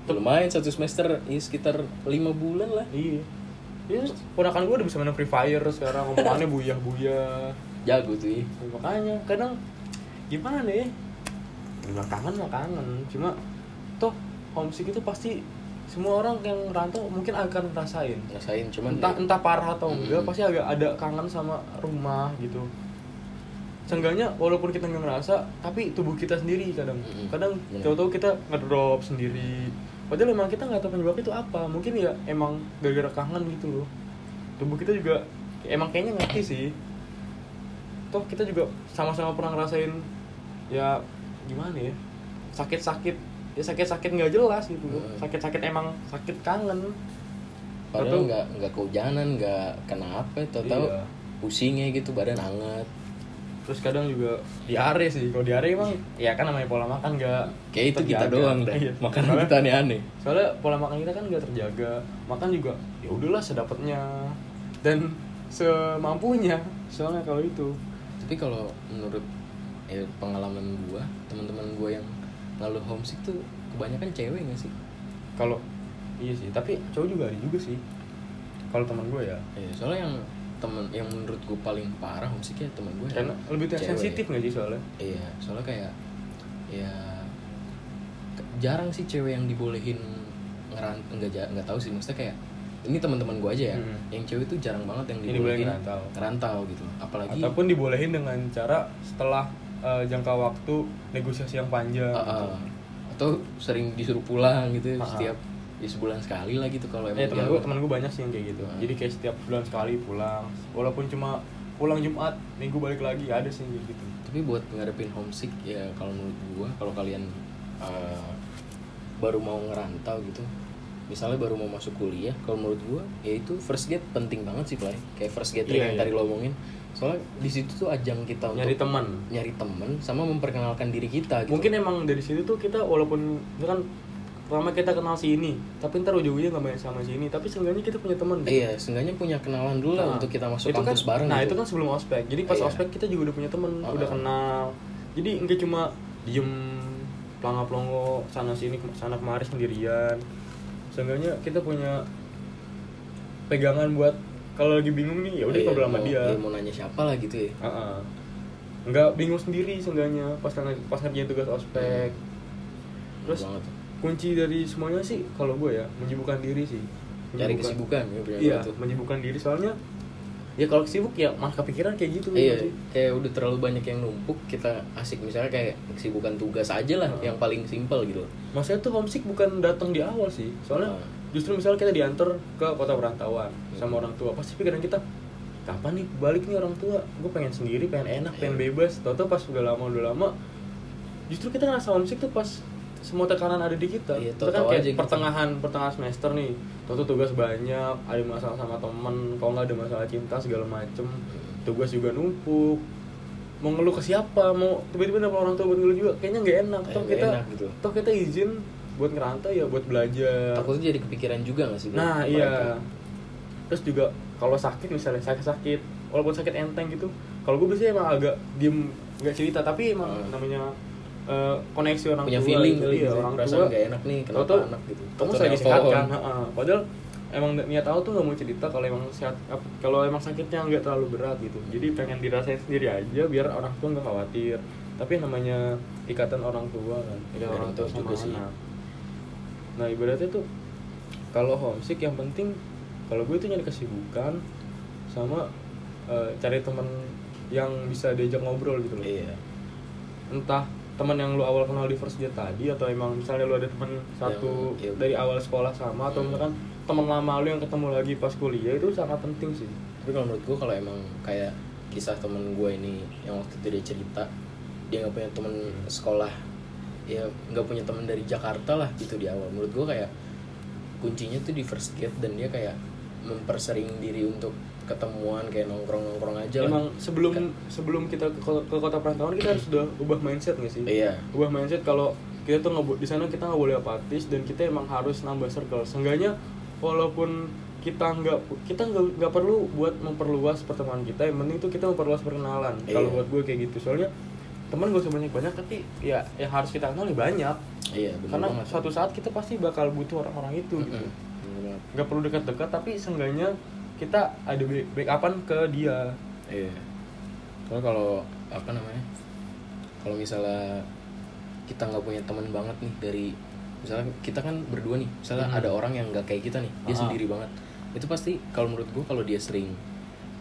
Lumayan satu semester ya sekitar lima bulan lah Iya. Iya, ponakan gue udah bisa main Free Fire sekarang ngomongannya buyah-buyah. jago tuh ya. Ya, makanya kadang gimana nih? Bilang kangen mah kangen, cuma toh homesick itu pasti semua orang yang rantau mungkin akan ngerasain. rasain cuman entah ya- entah parah atau enggak Mm-mm. pasti agak ada kangen sama rumah gitu seenggaknya walaupun kita nggak ngerasa tapi tubuh kita sendiri kadang. Kadang Bener. tahu-tahu kita ngedrop sendiri. Padahal emang kita nggak tahu penyebab itu apa. Mungkin ya emang gara-gara kangen gitu loh. Tubuh kita juga emang kayaknya ngerti sih. Toh kita juga sama-sama pernah ngerasain ya gimana ya sakit-sakit. Ya sakit-sakit nggak jelas gitu loh. Mm. sakit-sakit emang sakit kangen. Padahal nggak nggak kehujanan nggak kenapa tahu-tahu Iya. pusingnya gitu badan hangat terus kadang juga diare sih. Kalau diare emang ya kan namanya pola makan nggak kayak itu kita terjaga. doang dah Iya. makanan Soalnya- kita aneh-aneh. soalnya pola makan kita kan nggak terjaga. Makan juga ya udahlah sedapatnya. Dan semampunya soalnya kalau itu. Tapi kalau menurut ya, pengalaman gua teman-teman gua yang ngeluh homesick tuh kebanyakan cewek gak sih? Kalau iya sih tapi cowok juga ada juga sih. Kalau teman gue ya. Iya, soalnya yang temen yang menurut gua paling parah homesicknya teman gue karena lebih sensitif nggak sih soalnya iya soalnya kayak ya jarang sih cewek yang dibolehin ngerant nggak nggak tahu sih maksudnya kayak ini teman-teman gue aja ya Hmm. yang cewek tuh jarang banget yang dibolehin ngerantau. ngerantau gitu apalagi ataupun dibolehin dengan cara setelah eh, jangka waktu negosiasi yang panjang uh, gitu. uh, atau sering disuruh pulang gitu Ah, ah. setiap ya sebulan sekali lah gitu kalau emang teman jauh. gue teman gue banyak sih yang kayak gitu. Hmm. Jadi kayak setiap bulan sekali pulang, walaupun cuma pulang Jumat, Minggu balik lagi ada sih yang gitu. tapi buat ngadepin homesick ya kalau menurut gua kalau kalian uh, baru mau ngerantau gitu misalnya baru mau masuk kuliah kalau menurut gua ya itu first gate penting banget sih play kayak first gate Iya, yang iya. tadi lo omongin soalnya di situ tuh ajang kita untuk Nyari teman. nyari temen sama memperkenalkan diri kita gitu Mungkin emang dari situ tuh kita walaupun misalkan pertama kita kenal si ini, tapi ntar ujung-ujungnya nggak main sama si ini, tapi seenggaknya kita punya teman. gitu. iya seenggaknya punya kenalan dulu lah Nah, untuk kita masuk itu kan- kampus bareng Nah gitu. itu kan sebelum ospek. Jadi pas Iya. ospek kita juga udah punya temen, Uh-uh. udah kenal. Jadi enggak cuma diem pelangga pelongo sana sini sana kemari sendirian. Seenggaknya kita punya pegangan buat kalau lagi bingung nih ya udah Iya, ngobrol sama dia. iya, mau nanya siapa lah gitu ya Heeh. Nggak bingung sendiri seenggaknya pas pas ngerjain tugas ospek. Terus banget kunci dari semuanya sih kalau gue ya menyibukkan diri sih. cari Menyibukkan- kesibukan ya Iya, tuh. menyibukkan diri soalnya ya kalau sibuk ya malah kepikiran kayak gitu iya sih. kayak udah terlalu banyak yang numpuk kita asik misalnya kayak kesibukan tugas aja lah Heeh. yang paling simpel gitu maksudnya tuh homesick bukan datang di awal sih soalnya Heeh. justru misalnya kita diantar ke kota perantauan sama orang tua pasti pikiran kita kapan nih balik nih orang tua gue pengen sendiri pengen enak pengen Iya. bebas tau tau pas udah lama udah lama justru kita ngerasa homesick tuh pas semua tekanan ada di kita Iya, Itu kan kayak aja gitu. pertengahan pertengahan semester nih tau tuh tugas banyak ada masalah sama temen kalau nggak ada masalah cinta segala macem tugas juga numpuk mau ngeluh ke siapa mau tiba-tiba dapet orang tua buat ngeluh juga kayaknya nggak enak Kayak toh nggak kita enak gitu. toh kita izin buat ngerantau ya buat belajar takutnya jadi kepikiran juga gak sih nah Mereka. iya terus juga kalau sakit misalnya sakit sakit walaupun sakit enteng gitu kalau gue biasanya emang agak diem nggak cerita tapi emang Hmm. namanya eh, koneksi orang punya tua feeling gitu. kali gitu. orang tua. nggak enak nih kenapa Tau-tau anak gitu? Kamu lagi sehat kan? Heeh. padahal emang niat tahu tuh nggak mau cerita kalau emang sehat kalau emang sakitnya nggak terlalu berat gitu. Jadi pengen dirasain sendiri aja biar orang tua nggak khawatir. Tapi namanya ikatan orang tua kan Iya, orang tua sama juga sih. anak. Nah ibaratnya tuh kalau homesick yang penting kalau gue tuh nyari kesibukan sama eh, cari teman yang bisa diajak ngobrol gitu loh. Iya. Entah teman yang lu awal kenal di first date tadi atau emang misalnya lu ada teman satu iya. dari awal sekolah sama atau Hmm. misalkan teman lama lu yang ketemu lagi pas kuliah itu sangat penting sih tapi kalau menurut gue kalau emang kayak kisah temen gue ini yang waktu itu dia cerita dia nggak punya temen sekolah ya nggak punya temen dari Jakarta lah gitu di awal menurut gue kayak kuncinya tuh di first date dan dia kayak mempersering diri untuk ketemuan kayak nongkrong nongkrong aja lah. Emang sebelum sebelum kita ke kota, ke kota perantauan kita harus sudah ubah mindset nggak sih? Iya. Ubah mindset kalau kita tuh nggak di sana kita nggak boleh apatis dan kita emang harus nambah circle. Seenggaknya walaupun kita nggak kita nggak nggak perlu buat memperluas pertemanan kita yang penting tuh kita memperluas perkenalan kalau Iya. buat gue kayak gitu. Soalnya teman gak usah banyak banyak tapi ya yang harus kita kenal ya banyak. Iya benar karena banget. suatu saat kita pasti bakal butuh orang-orang itu gitu. Mm-mm. Bener banget. nggak perlu dekat-dekat tapi seenggaknya kita ada back- backupan ke dia Iya. Soalnya kalau apa namanya? Kalau misalnya kita nggak punya teman banget nih dari misalnya kita kan berdua nih, misalnya Hmm. ada orang yang nggak kayak kita nih, dia Ah. sendiri banget. Itu pasti kalau menurut gua kalau dia sering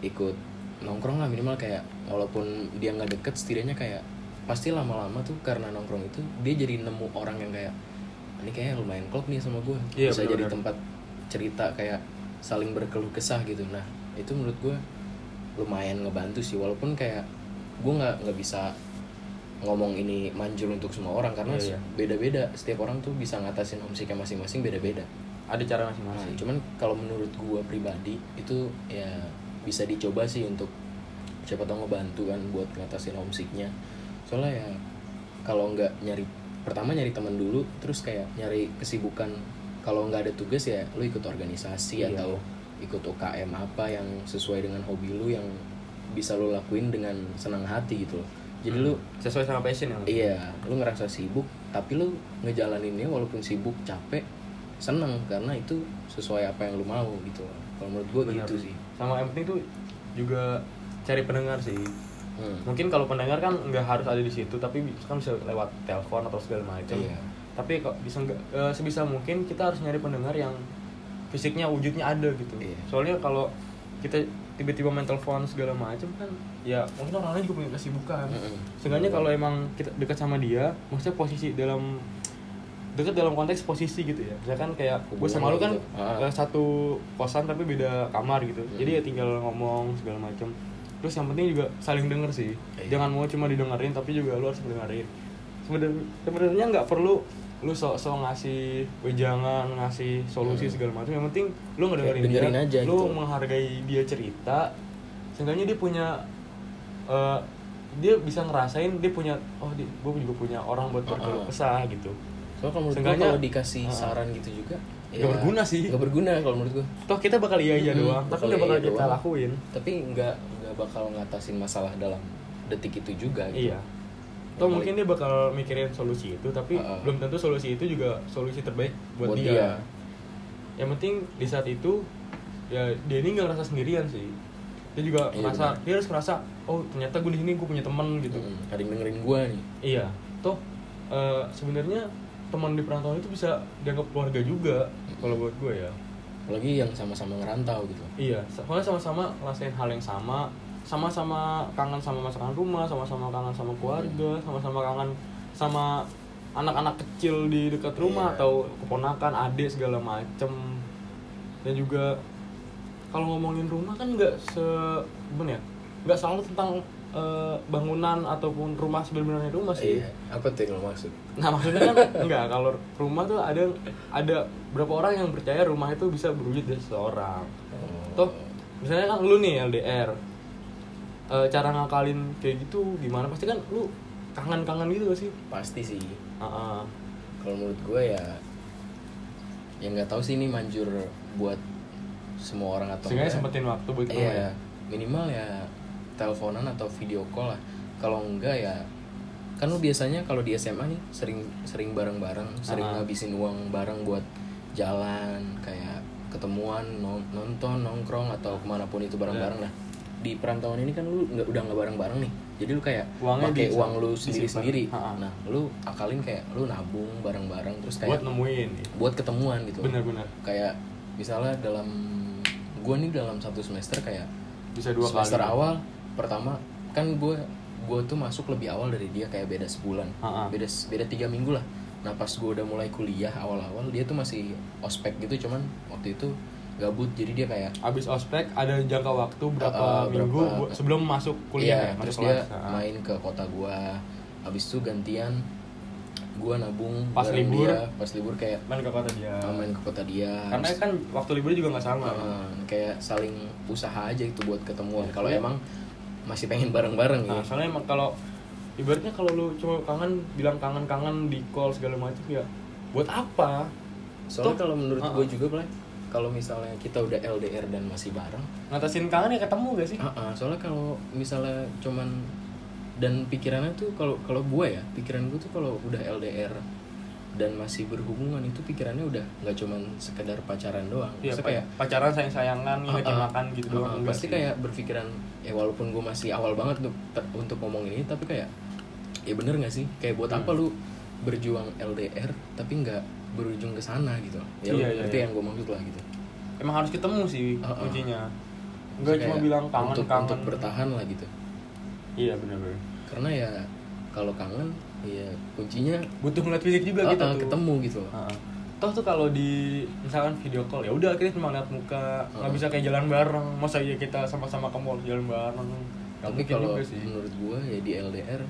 ikut nongkrong lah minimal kayak walaupun dia nggak deket setidaknya kayak pasti lama-lama tuh karena nongkrong itu dia jadi nemu orang yang kayak "Ah, ini kayak lumayan klop nih sama gue Iya, bisa jadi benar-benar. tempat cerita kayak saling berkeluh kesah gitu. Nah itu menurut gue lumayan ngebantu sih walaupun kayak gue nggak nggak bisa ngomong ini manjur untuk semua orang karena Iya, iya. beda-beda. Setiap orang tuh bisa ngatasin homesicknya masing-masing beda-beda. Ada cara Nah, masing-masing cuman kalau menurut gue pribadi itu ya bisa dicoba sih untuk siapa tahu ngebantu kan buat ngatasin homesicknya. Soalnya ya kalau nggak nyari pertama nyari teman dulu terus kayak nyari kesibukan kalau nggak ada tugas ya lu ikut organisasi Iya. atau ikut UKM apa yang sesuai dengan hobi lu yang bisa lu lakuin dengan senang hati gitu loh jadi lu sesuai sama passion yang Iya, lu ngerasa sibuk, tapi lu ngejalaninnya walaupun sibuk, capek, seneng karena itu sesuai apa yang lu mau gitu. Kalau menurut gua Benar. gitu sih. sama yang penting tuh juga cari pendengar sih Hmm. mungkin kalau pendengar kan nggak harus ada di situ tapi kan bisa lewat telepon atau segala macam Iya. Tapi kok bisa eh, sebisa mungkin kita harus nyari pendengar yang fisiknya wujudnya ada gitu Iya. soalnya kalau kita tiba-tiba main telepon segala macam kan ya mungkin orang lain juga punya kesibukan Mm-mm. Seenggaknya kalau emang kita dekat sama dia, maksudnya posisi dalam dekat dalam konteks posisi gitu ya. Misalkan kayak gue sama lu kan gitu. Eh, satu kosan tapi beda kamar gitu. Hmm. Jadi ya tinggal ngomong segala macam. Terus yang penting juga saling denger sih. Iya. Jangan mau cuma didengerin tapi juga lu harus mendengarin. Sebenarnya nggak perlu lu sok-sok ngasih wejangan, ngasih solusi Hmm. segala macam. Yang penting lu ngedengerin dia, aja lu gitu. menghargai dia cerita. Seenggaknya dia punya eh, dia bisa ngerasain dia punya oh dia, gue juga punya orang buat berkeluh kesah gitu Soalnya kalau menurut kalau dikasih Ah. saran gitu juga Nggak berguna sih. Nggak berguna kalau menurut gua. toh kita bakal iya iya Mm-mm, doang tapi nggak bakal iya kita doang. lakuin Tapi nggak nggak bakal ngatasin masalah dalam detik itu juga gitu. iya Yang mungkin dia bakal mikirin solusi itu tapi Uh-uh. belum tentu solusi itu juga solusi terbaik buat, Buat dia. dia. yang penting di saat itu ya dia ini nggak ngerasa sendirian sih dia juga Iya, ngerasa benar. dia harus ngerasa oh ternyata gue di sini gue punya teman gitu Mm-mm. Ada yang dengerin gua nih. Iya, toh eh, sebenarnya teman di perantauan itu bisa dianggap keluarga juga kalau buat gue ya. apalagi yang sama-sama ngerantau gitu iya soalnya sama-sama ngerasain hal yang sama sama-sama kangen sama masakan rumah sama-sama kangen sama keluarga sama-sama kangen sama anak-anak kecil di dekat rumah Iya. atau keponakan adik segala macem. Dan juga kalau ngomongin rumah kan nggak se ya nggak selalu tentang eh, bangunan ataupun rumah sebenarnya rumah sih. Iya apa tuh yang lo maksud? Nah maksudnya kan enggak kalau rumah tuh ada ada berapa orang yang percaya rumah itu bisa berwujud dari seseorang. Toh misalnya kan lu nih LDR, Eh, cara ngakalin kayak gitu gimana? Pasti kan lu kangen-kangen gitu gak sih? pasti sih Ah, ah. kalau menurut gue ya ya nggak tahu sih ini manjur buat semua orang atau Sehingga sempetin waktu buat iya ya. minimal ya teleponan atau video call lah kalau enggak ya kan lu biasanya kalau di SMA nih sering sering bareng-bareng sering Ah. ngabisin uang bareng buat jalan kayak ketemuan non- nonton nongkrong atau ke mana pun itu bareng-bareng Iya. nah di perantauan ini kan lu nggak udah nggak bareng-bareng nih jadi lu kayak Uangnya pakai bisa uang lu sendiri-sendiri nah lu akalin kayak lu nabung bareng-bareng terus Buat kayak nemuin. buat ketemuan gitu Bener-bener. kayak misalnya dalam gua nih dalam satu semester kayak Bisa dua semester kali. awal pertama kan gue gue tuh masuk lebih awal dari dia kayak beda sebulan Ha-ha. beda beda tiga minggu lah nah pas gue udah mulai kuliah awal-awal dia tuh masih ospek gitu cuman waktu itu gabut jadi dia kayak Abis ospek ada jangka waktu berapa Ah, ah, minggu berapa- sebelum masuk kuliah iya, ya, terus masuk dia kelas. Ah. main ke kota gua habis itu gantian gua nabung Pas libur. dia. pas libur kayak main ke kota dia. ah, main ke kota dia Karena Habis- kan waktu liburnya juga nggak sama. Ah, kayak saling usaha aja itu buat ketemuan kalau Iya. emang masih pengen bareng-bareng Nah, ya soalnya emang kalau ibaratnya kalau lu cuma kangen bilang kangen-kangen di call segala macam ya buat apa? soalnya kalau menurut Ah, gue ah. juga Blay, kalau misalnya kita udah LDR dan masih bareng Ngatasin kangen ya ketemu gak sih? ah, ah, soalnya kalau misalnya cuman dan pikirannya tuh kalau kalau gue ya pikiran gue tuh kalau udah LDR dan masih berhubungan itu pikirannya udah nggak cuman sekedar pacaran doang Iya, Maksudnya pa- kayak pacaran sayang-sayangan, ngingetin Ah, ah. makan gitu ah, doang pasti sih? kayak berpikiran ya walaupun gue masih awal banget untuk untuk ngomong ini tapi kayak ya bener nggak sih kayak buat Hmm. apa lu berjuang LDR tapi nggak berujung ke sana gitu ya Iya, iya, ngerti iya. yang gue maksud lah gitu emang harus ketemu sih Ah, ah. kuncinya. Enggak Kayak cuma bilang kangen untuk, kangen. untuk bertahan lah gitu Iya benar-benar. karena ya kalau kangen ya kuncinya Butuh ngeliat fisik juga gitu ah, tuh. ketemu gitu ah. Toh tuh kalau di misalkan video call ya udah kita cuma lihat muka, nggak Ah. bisa kayak jalan bareng. Masa ya kita sama-sama ke mall jalan bareng. Nggak tapi kalau menurut gue ya di LDR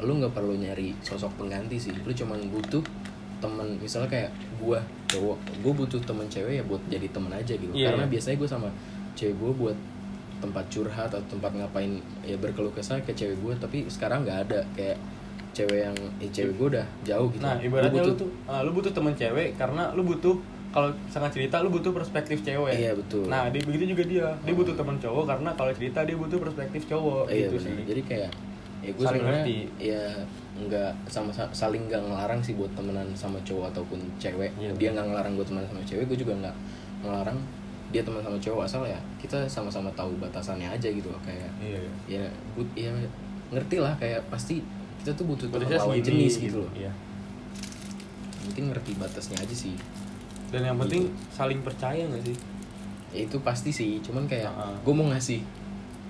lu nggak perlu nyari sosok pengganti sih lu cuman butuh temen misalnya kayak gua cowok gue butuh temen cewek ya buat jadi temen aja gitu Iya, karena iya. biasanya gue sama cewek gue buat tempat curhat atau tempat ngapain ya berkeluh kesah ke cewek gue tapi sekarang nggak ada kayak cewek yang eh, cewek gue udah jauh gitu Nah, ibaratnya lu butuh- tuh ah, lu butuh temen cewek karena lu butuh kalau sangat cerita lu butuh perspektif cewek. Iya, betul. Nah, dia begitu juga dia. Dia butuh temen cowok karena kalau cerita dia butuh perspektif cowok iya gitu benar sih. jadi kayak ya gue Saling ngerti. ya nggak sama saling nggak ngelarang sih buat temenan sama cowok ataupun cewek Iya, dia nggak ngelarang gue temenan sama cewek gue juga nggak ngelarang dia teman sama cowok asal ya kita sama-sama tahu batasannya aja gitu loh kayak Iya. iya. ya but ya ngerti lah kayak pasti kita tuh butuh teman lawan segini, jenis gitu loh Iya. mungkin ngerti batasnya aja sih Dan yang penting Gitu. saling percaya gak sih? ya itu pasti sih cuman kayak Heeh. gue mau ngasih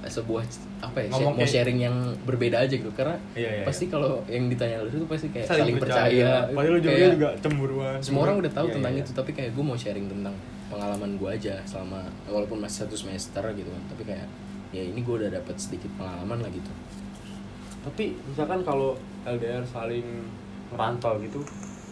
sebuah apa ya Ngomong mau kayak- sharing yang berbeda aja gitu karena Iya, iya, pasti kalau yang ditanya lu itu pasti kayak saling, saling, percaya. percaya, Padahal lu juga, juga cemburuan. semua orang udah tahu Iya, tentang iya. itu tapi kayak gue mau sharing tentang pengalaman gue aja selama walaupun masih satu semester gitu kan tapi kayak ya ini gue udah dapat sedikit pengalaman lah gitu Tapi misalkan kalau LDR saling merantau gitu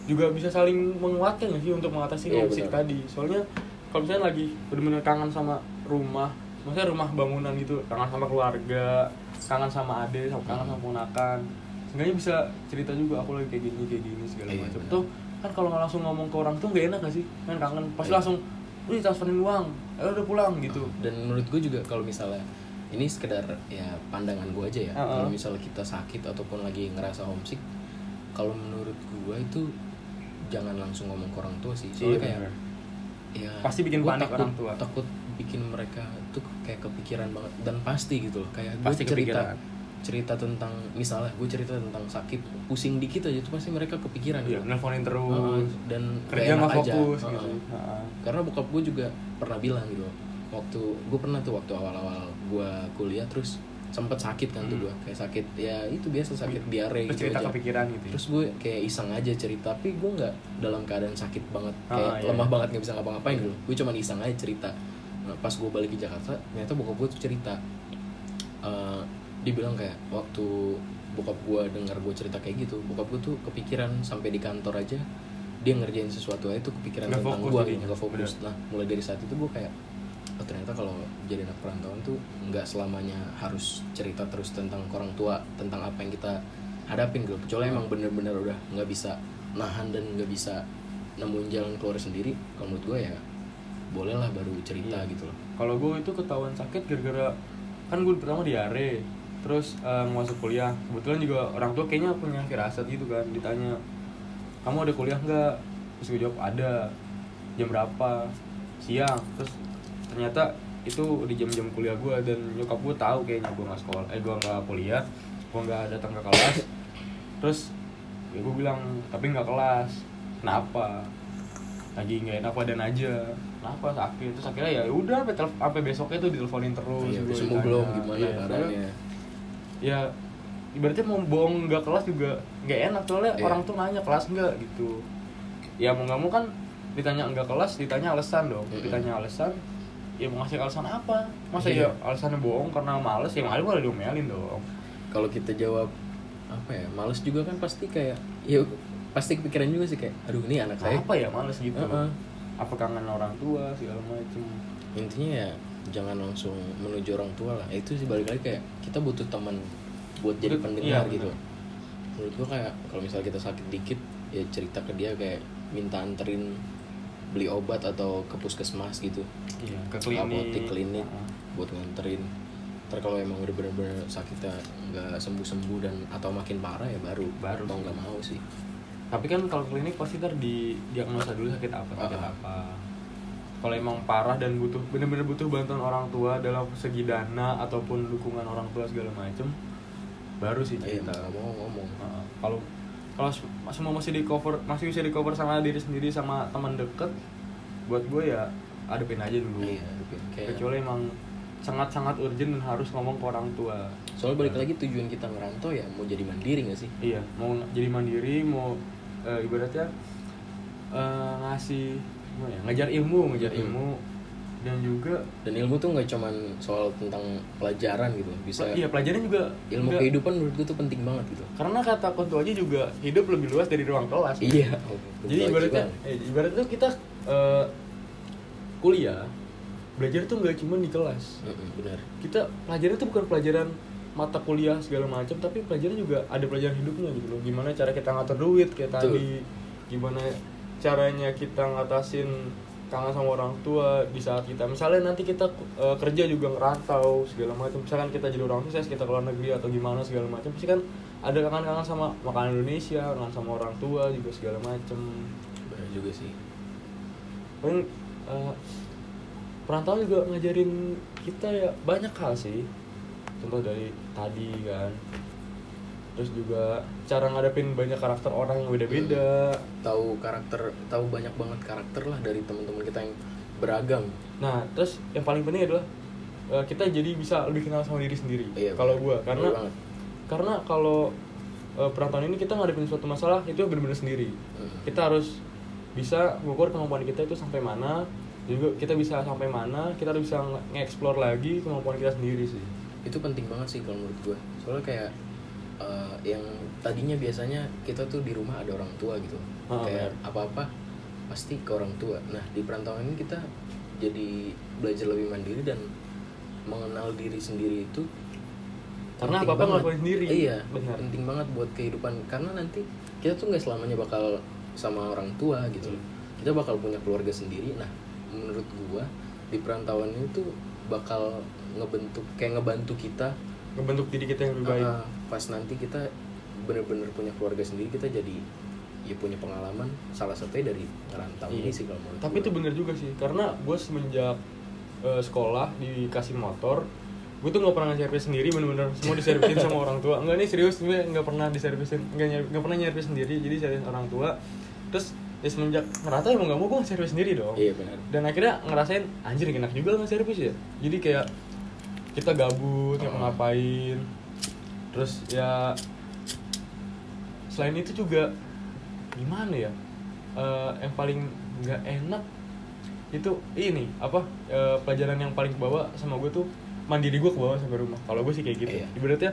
juga bisa saling menguatkan sih untuk mengatasi Iya, homesick benar. tadi. Soalnya kalau misalnya lagi benar-benar kangen sama rumah, maksudnya rumah bangunan gitu, kangen sama keluarga, kangen sama adik, sama kangen sama ponakan. Seenggaknya bisa cerita juga aku lagi kayak gini kayak gini segala Iya, macam. Tuh kan kalau nggak langsung ngomong ke orang tuh nggak enak gak sih? Kan kangen pasti Iya. langsung, "Wih, transferin uang." Eh udah pulang gitu. dan menurut gue juga kalau misalnya ini sekedar ya pandangan gue aja ya Heeh. kalau misalnya kita sakit ataupun lagi ngerasa homesick kalau menurut gue itu jangan langsung ngomong ke orang tua sih soalnya Iya, kayak ya Pasti bikin panik takut, orang tua. takut bikin mereka tuh kayak kepikiran banget dan pasti gitu loh kayak gue Pasti cerita kepikiran. cerita tentang misalnya gue cerita tentang sakit pusing dikit aja tuh pasti mereka kepikiran Iya, gitu. nelfonin terus. Heeh, dan kerja gak nggak aja. fokus Heeh. gitu. Heeh. karena bokap gue juga pernah bilang gitu waktu gue pernah tuh waktu awal-awal gue kuliah terus sempet sakit kan tuh Hmm. gue kayak sakit ya itu biasa sakit diare Terus gitu cerita aja. kepikiran gitu. ya. terus gue kayak iseng aja cerita tapi gue nggak dalam keadaan sakit banget kayak Ah, iya. lemah banget nggak bisa ngapa-ngapain gitu gue cuma iseng aja cerita pas gue balik ke Jakarta ternyata bokap gue tuh cerita. Eh, dia bilang kayak waktu bokap gue dengar gue cerita kayak gitu bokap gue tuh kepikiran sampai di kantor aja dia ngerjain sesuatu aja tuh kepikiran Nggak tentang gue gitu nggak fokus. Nah mulai dari saat itu gue kayak oh ternyata kalau jadi anak perantauan tuh nggak selamanya harus cerita terus tentang orang tua tentang apa yang kita hadapin gitu. Kecuali emang bener-bener udah nggak bisa nahan dan nggak bisa nemuin jalan keluar sendiri kalau menurut gue ya bolehlah baru cerita Iya. gitu loh Kalau gue itu ketahuan sakit gara-gara kan gue pertama diare, terus mau masuk kuliah. Kebetulan juga orang tua kayaknya punya firasat gitu kan, ditanya kamu ada kuliah nggak? Terus gue jawab ada. Jam berapa? Siang. Terus ternyata itu di jam-jam kuliah gue dan nyokap gue tahu kayaknya gue nggak sekolah, eh gue nggak kuliah, gue nggak datang ke kelas. Terus ya gue bilang tapi nggak kelas. Kenapa? lagi nggak enak badan aja kenapa sakit terus akhirnya ya udah sampai besoknya tuh diteleponin terus Iya, gua sembuh ditanya. belum gimana Iya, keadaannya soalnya ya ibaratnya mau bohong nggak kelas juga nggak enak soalnya Iya. orang tuh nanya kelas nggak gitu ya mau nggak mau kan ditanya nggak kelas ditanya alasan dong Mm-mm. ditanya alasan ya mau ngasih alasan apa masa Iya. ya alasannya bohong karena males ya malu malah diomelin dong kalau kita jawab apa ya males juga kan pasti kayak ya pasti kepikiran juga sih kayak aduh ini anak saya apa ya males gitu Heeh. Apa kangen orang tua segala macem. Intinya ya jangan langsung menuju orang tua lah. Itu sih balik lagi kayak kita butuh teman buat jadi Butuh- pendengar iya, gitu. menurut gua kayak kalau misalnya kita sakit dikit ya cerita ke dia kayak minta anterin beli obat atau ke puskesmas gitu. Iya ke klinik. apotek klinik Heeh. buat nganterin. Ntar kalau emang udah bener-bener sakitnya nggak sembuh-sembuh dan atau makin parah ya baru. Baru mau nggak mau sih tapi kan kalau klinik pasti ntar di diagnosa dulu sakit apa sakit Ah. apa. Kalau emang parah dan butuh bener-bener butuh bantuan orang tua dalam segi dana ataupun dukungan orang tua segala macem baru sih Iya, cerita. nggak mau ngomong. Nah, kalau kalau se- semua masih di cover masih bisa di cover sama diri sendiri sama teman deket buat gue ya adepin aja dulu. Iya, kayak kecuali emang sangat-sangat urgent dan harus ngomong ke orang tua. Soalnya balik lagi tujuan kita ngerantau ya mau jadi mandiri gak sih? Iya mau jadi mandiri mau eh, ibaratnya eh, ngasih gimana ya ngajar ilmu ngajar Hmm. ilmu. Dan juga dan ilmu tuh nggak cuman soal tentang pelajaran gitu bisa iya pelajaran juga ilmu nggak- kehidupan menurut gue tuh penting banget gitu. Karena kata kontu aja juga hidup lebih luas dari ruang kelas. Iya. Jadi ibaratnya eh, ibaratnya tuh kita eh, kuliah belajar tuh nggak cuma di kelas. Mm-mm, benar. Kita pelajaran tuh bukan pelajaran mata kuliah segala macam tapi pelajaran juga ada pelajaran hidupnya gitu loh. Gimana cara kita ngatur duit kayak Betul. tadi. Gimana caranya kita ngatasin kangen sama orang tua di saat kita misalnya nanti kita eh, kerja juga ngerantau segala macam misalkan kita jadi orang sukses kita ke luar negeri atau gimana segala macam pasti kan ada kangen-kangen sama makanan Indonesia kangen sama orang tua juga segala macam benar juga sih. Paling eh, perantauan juga ngajarin kita ya banyak hal sih contoh dari tadi kan. Terus juga cara ngadepin banyak karakter orang yang beda-beda. Tahu karakter tahu banyak banget karakter lah dari teman-teman kita yang beragam. Nah terus yang paling penting adalah eh, kita jadi bisa lebih kenal sama diri sendiri Iya, kalau gua. Karena karena kalau eh, perantauan ini kita ngadepin suatu masalah itu benar-benar sendiri. Mm. kita harus bisa mengukur kemampuan kita itu sampai mana juga kita bisa sampai mana kita harus bisa nge- nge-explore lagi kemampuan kita sendiri sih itu penting banget sih kalau menurut gue soalnya kayak eh, yang tadinya biasanya kita tuh di rumah ada orang tua gitu. Ah, kayak apa-apa pasti ke orang tua. Nah di perantauan ini kita jadi belajar lebih mandiri dan mengenal diri sendiri itu Karena apa-apa banget. ngelakuin sendiri. iya Benar. penting banget buat kehidupan. Karena nanti kita tuh nggak selamanya bakal sama orang tua gitu. Loh kita bakal punya keluarga sendiri. Nah menurut gua di perantauan itu bakal ngebentuk kayak ngebantu kita. Ngebentuk diri kita yang lebih baik. Ah, pas nanti kita bener-bener punya keluarga sendiri kita jadi ya punya pengalaman. Salah satunya dari ngerantau Iya. ini sih kalau menurut tapi itu bener juga sih karena gue semenjak eh, sekolah dikasih motor gue tuh nggak pernah servis sendiri bener-bener. Semua diservisin sama orang tua. Enggak nih serius gue nggak pernah diservisin nggak nyer- nggak pernah nyervis sendiri jadi servis orang tua. Terus ya semenjak ngerata emang nggak mau gue servis sendiri dong. Iya benar. Dan akhirnya ngerasain anjir enak juga nggak servis ya. Jadi kayak kita gabut mau Oh. ngapain. Terus ya selain itu juga gimana ya? Eh, yang paling nggak enak itu ini apa? Eh, pelajaran yang paling ke bawah sama gue tuh mandiri gue ke bawah sampai rumah. Kalau gue sih kayak gitu. Iya. ibaratnya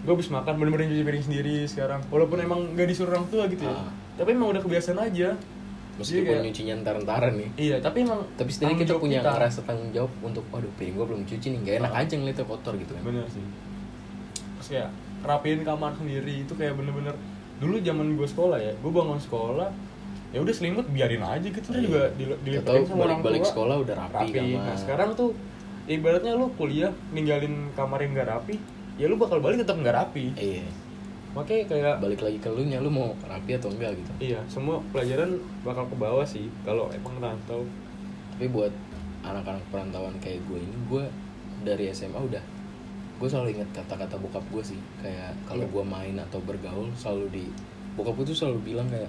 gue habis makan bener-bener nyuci piring sendiri sekarang. Walaupun emang nggak disuruh orang tua gitu ya. Ah. tapi emang udah kebiasaan aja. Meskipun kayak- nyucinya ntar-ntaran nih. Iya tapi emang tapi setidaknya tanggung kita punya ngerasa tanggung jawab untuk waduh piring gua belum cuci nih gak enak Ah. aja ngeliatnya kotor gitu kan. Bener sih. Terus kayak rapiin kamar sendiri itu kayak bener-bener dulu zaman gue sekolah ya gue bangun sekolah ya udah selimut biarin aja gitu. Iya. juga dil- Atau dilipatin sama orang balik-balik tua. sekolah udah rapi, kamar. nah sekarang tuh ibaratnya lu kuliah ninggalin kamar yang gak rapi ya lu bakal balik tetap nggak rapi. Iya. Makanya kayak balik lagi ke lu nya lu mau rapi atau enggak gitu. Iya semua pelajaran bakal ke bawah sih kalau emang rantau. Tapi buat anak-anak perantauan kayak gue ini gue dari SMA udah. Gue selalu ingat kata-kata bokap gue sih kayak kalau Iya. gue main atau bergaul selalu di bokap gue tuh selalu bilang kayak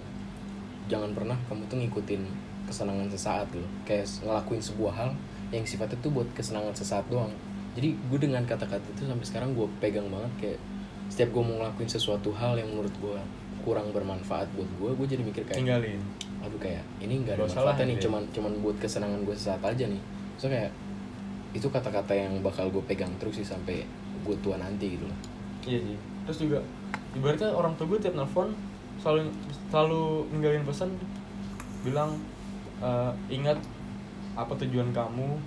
jangan pernah kamu tuh ngikutin kesenangan sesaat loh. Kayak ngelakuin sebuah hal yang sifatnya tuh buat kesenangan sesaat doang jadi gue dengan kata-kata itu sampai sekarang gue pegang banget kayak setiap gue mau ngelakuin sesuatu hal yang menurut gue kurang bermanfaat buat gue gue jadi mikir kayak tinggalin aduh kayak ini nggak ada manfaatnya nih iya. cuman cuman buat kesenangan gue sesaat aja nih so kayak itu kata-kata yang bakal gue pegang terus sih sampai gue tua nanti gitu loh Iya sih. Terus juga ibaratnya orang tua gue tiap nelfon selalu selalu ninggalin pesan bilang eh, ingat apa tujuan kamu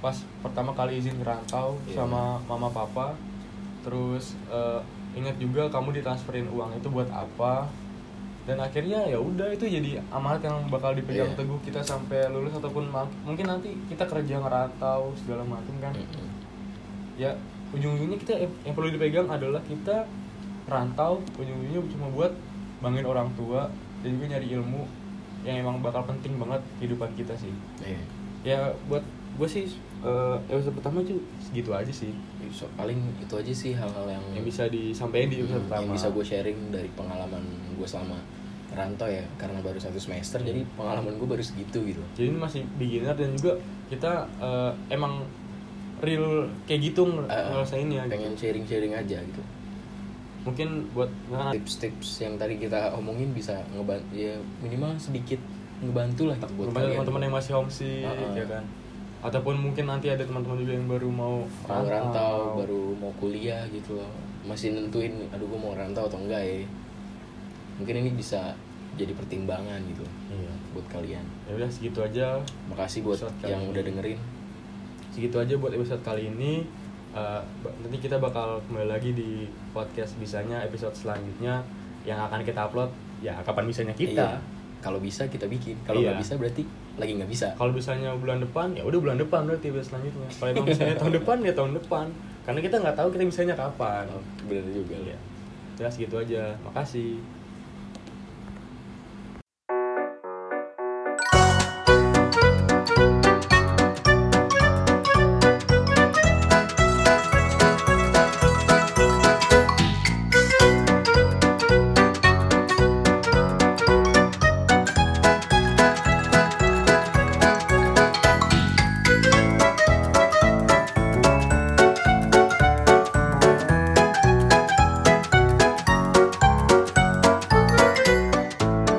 pas pertama kali izin ngerantau Iya. sama mama papa. Terus eh, ingat juga kamu ditransferin uang itu buat apa. Dan akhirnya ya udah itu jadi amanat yang bakal dipegang Iya. teguh kita sampai lulus ataupun mungkin nanti kita kerja ngerantau segala macam kan Mm-mm. ya ujung-ujungnya kita yang, perlu dipegang adalah kita rantau ujung-ujungnya cuma buat bangin orang tua dan juga nyari ilmu yang emang bakal penting banget kehidupan kita sih Iya. ya buat gue sih eh, episode pertama tuh segitu aja sih. So, paling itu aja sih hal-hal yang yang bisa disampaikan di episode Hmm, pertama. yang bisa gue sharing dari pengalaman gue selama rantau ya karena baru satu semester jadi pengalaman gue baru segitu gitu. Jadi ini masih beginner dan juga kita eh, emang real kayak gitu ng- Eh, ngerasainnya gitu. pengen sharing-sharing aja gitu. Mungkin buat nah, tips-tips yang tadi kita omongin bisa ngebantu ya minimal sedikit ngebantu lah gitu buat teman-teman yang masih homesick Uh-uh. ya kan ataupun mungkin nanti ada teman-teman juga yang baru mau mau rantau baru mau kuliah gitu loh. Masih nentuin aduh gue mau rantau atau enggak ya? Mungkin ini bisa jadi pertimbangan gitu iya. buat kalian. Ya udah segitu aja. Makasih buat yang udah dengerin. Segitu aja buat episode kali ini. Ba- nanti kita bakal kembali lagi di podcast bisanya episode selanjutnya yang akan kita upload. Ya kapan bisanya kita? Iya. kalau bisa kita bikin. Kalau Iya. nggak bisa berarti lagi nggak bisa kalau misalnya bulan depan ya udah bulan depan berarti episode selanjutnya kalau misalnya tahun depan ya tahun depan karena kita nggak tahu kita bisanya kapan oh, bener juga. Ya segitu aja. Makasih.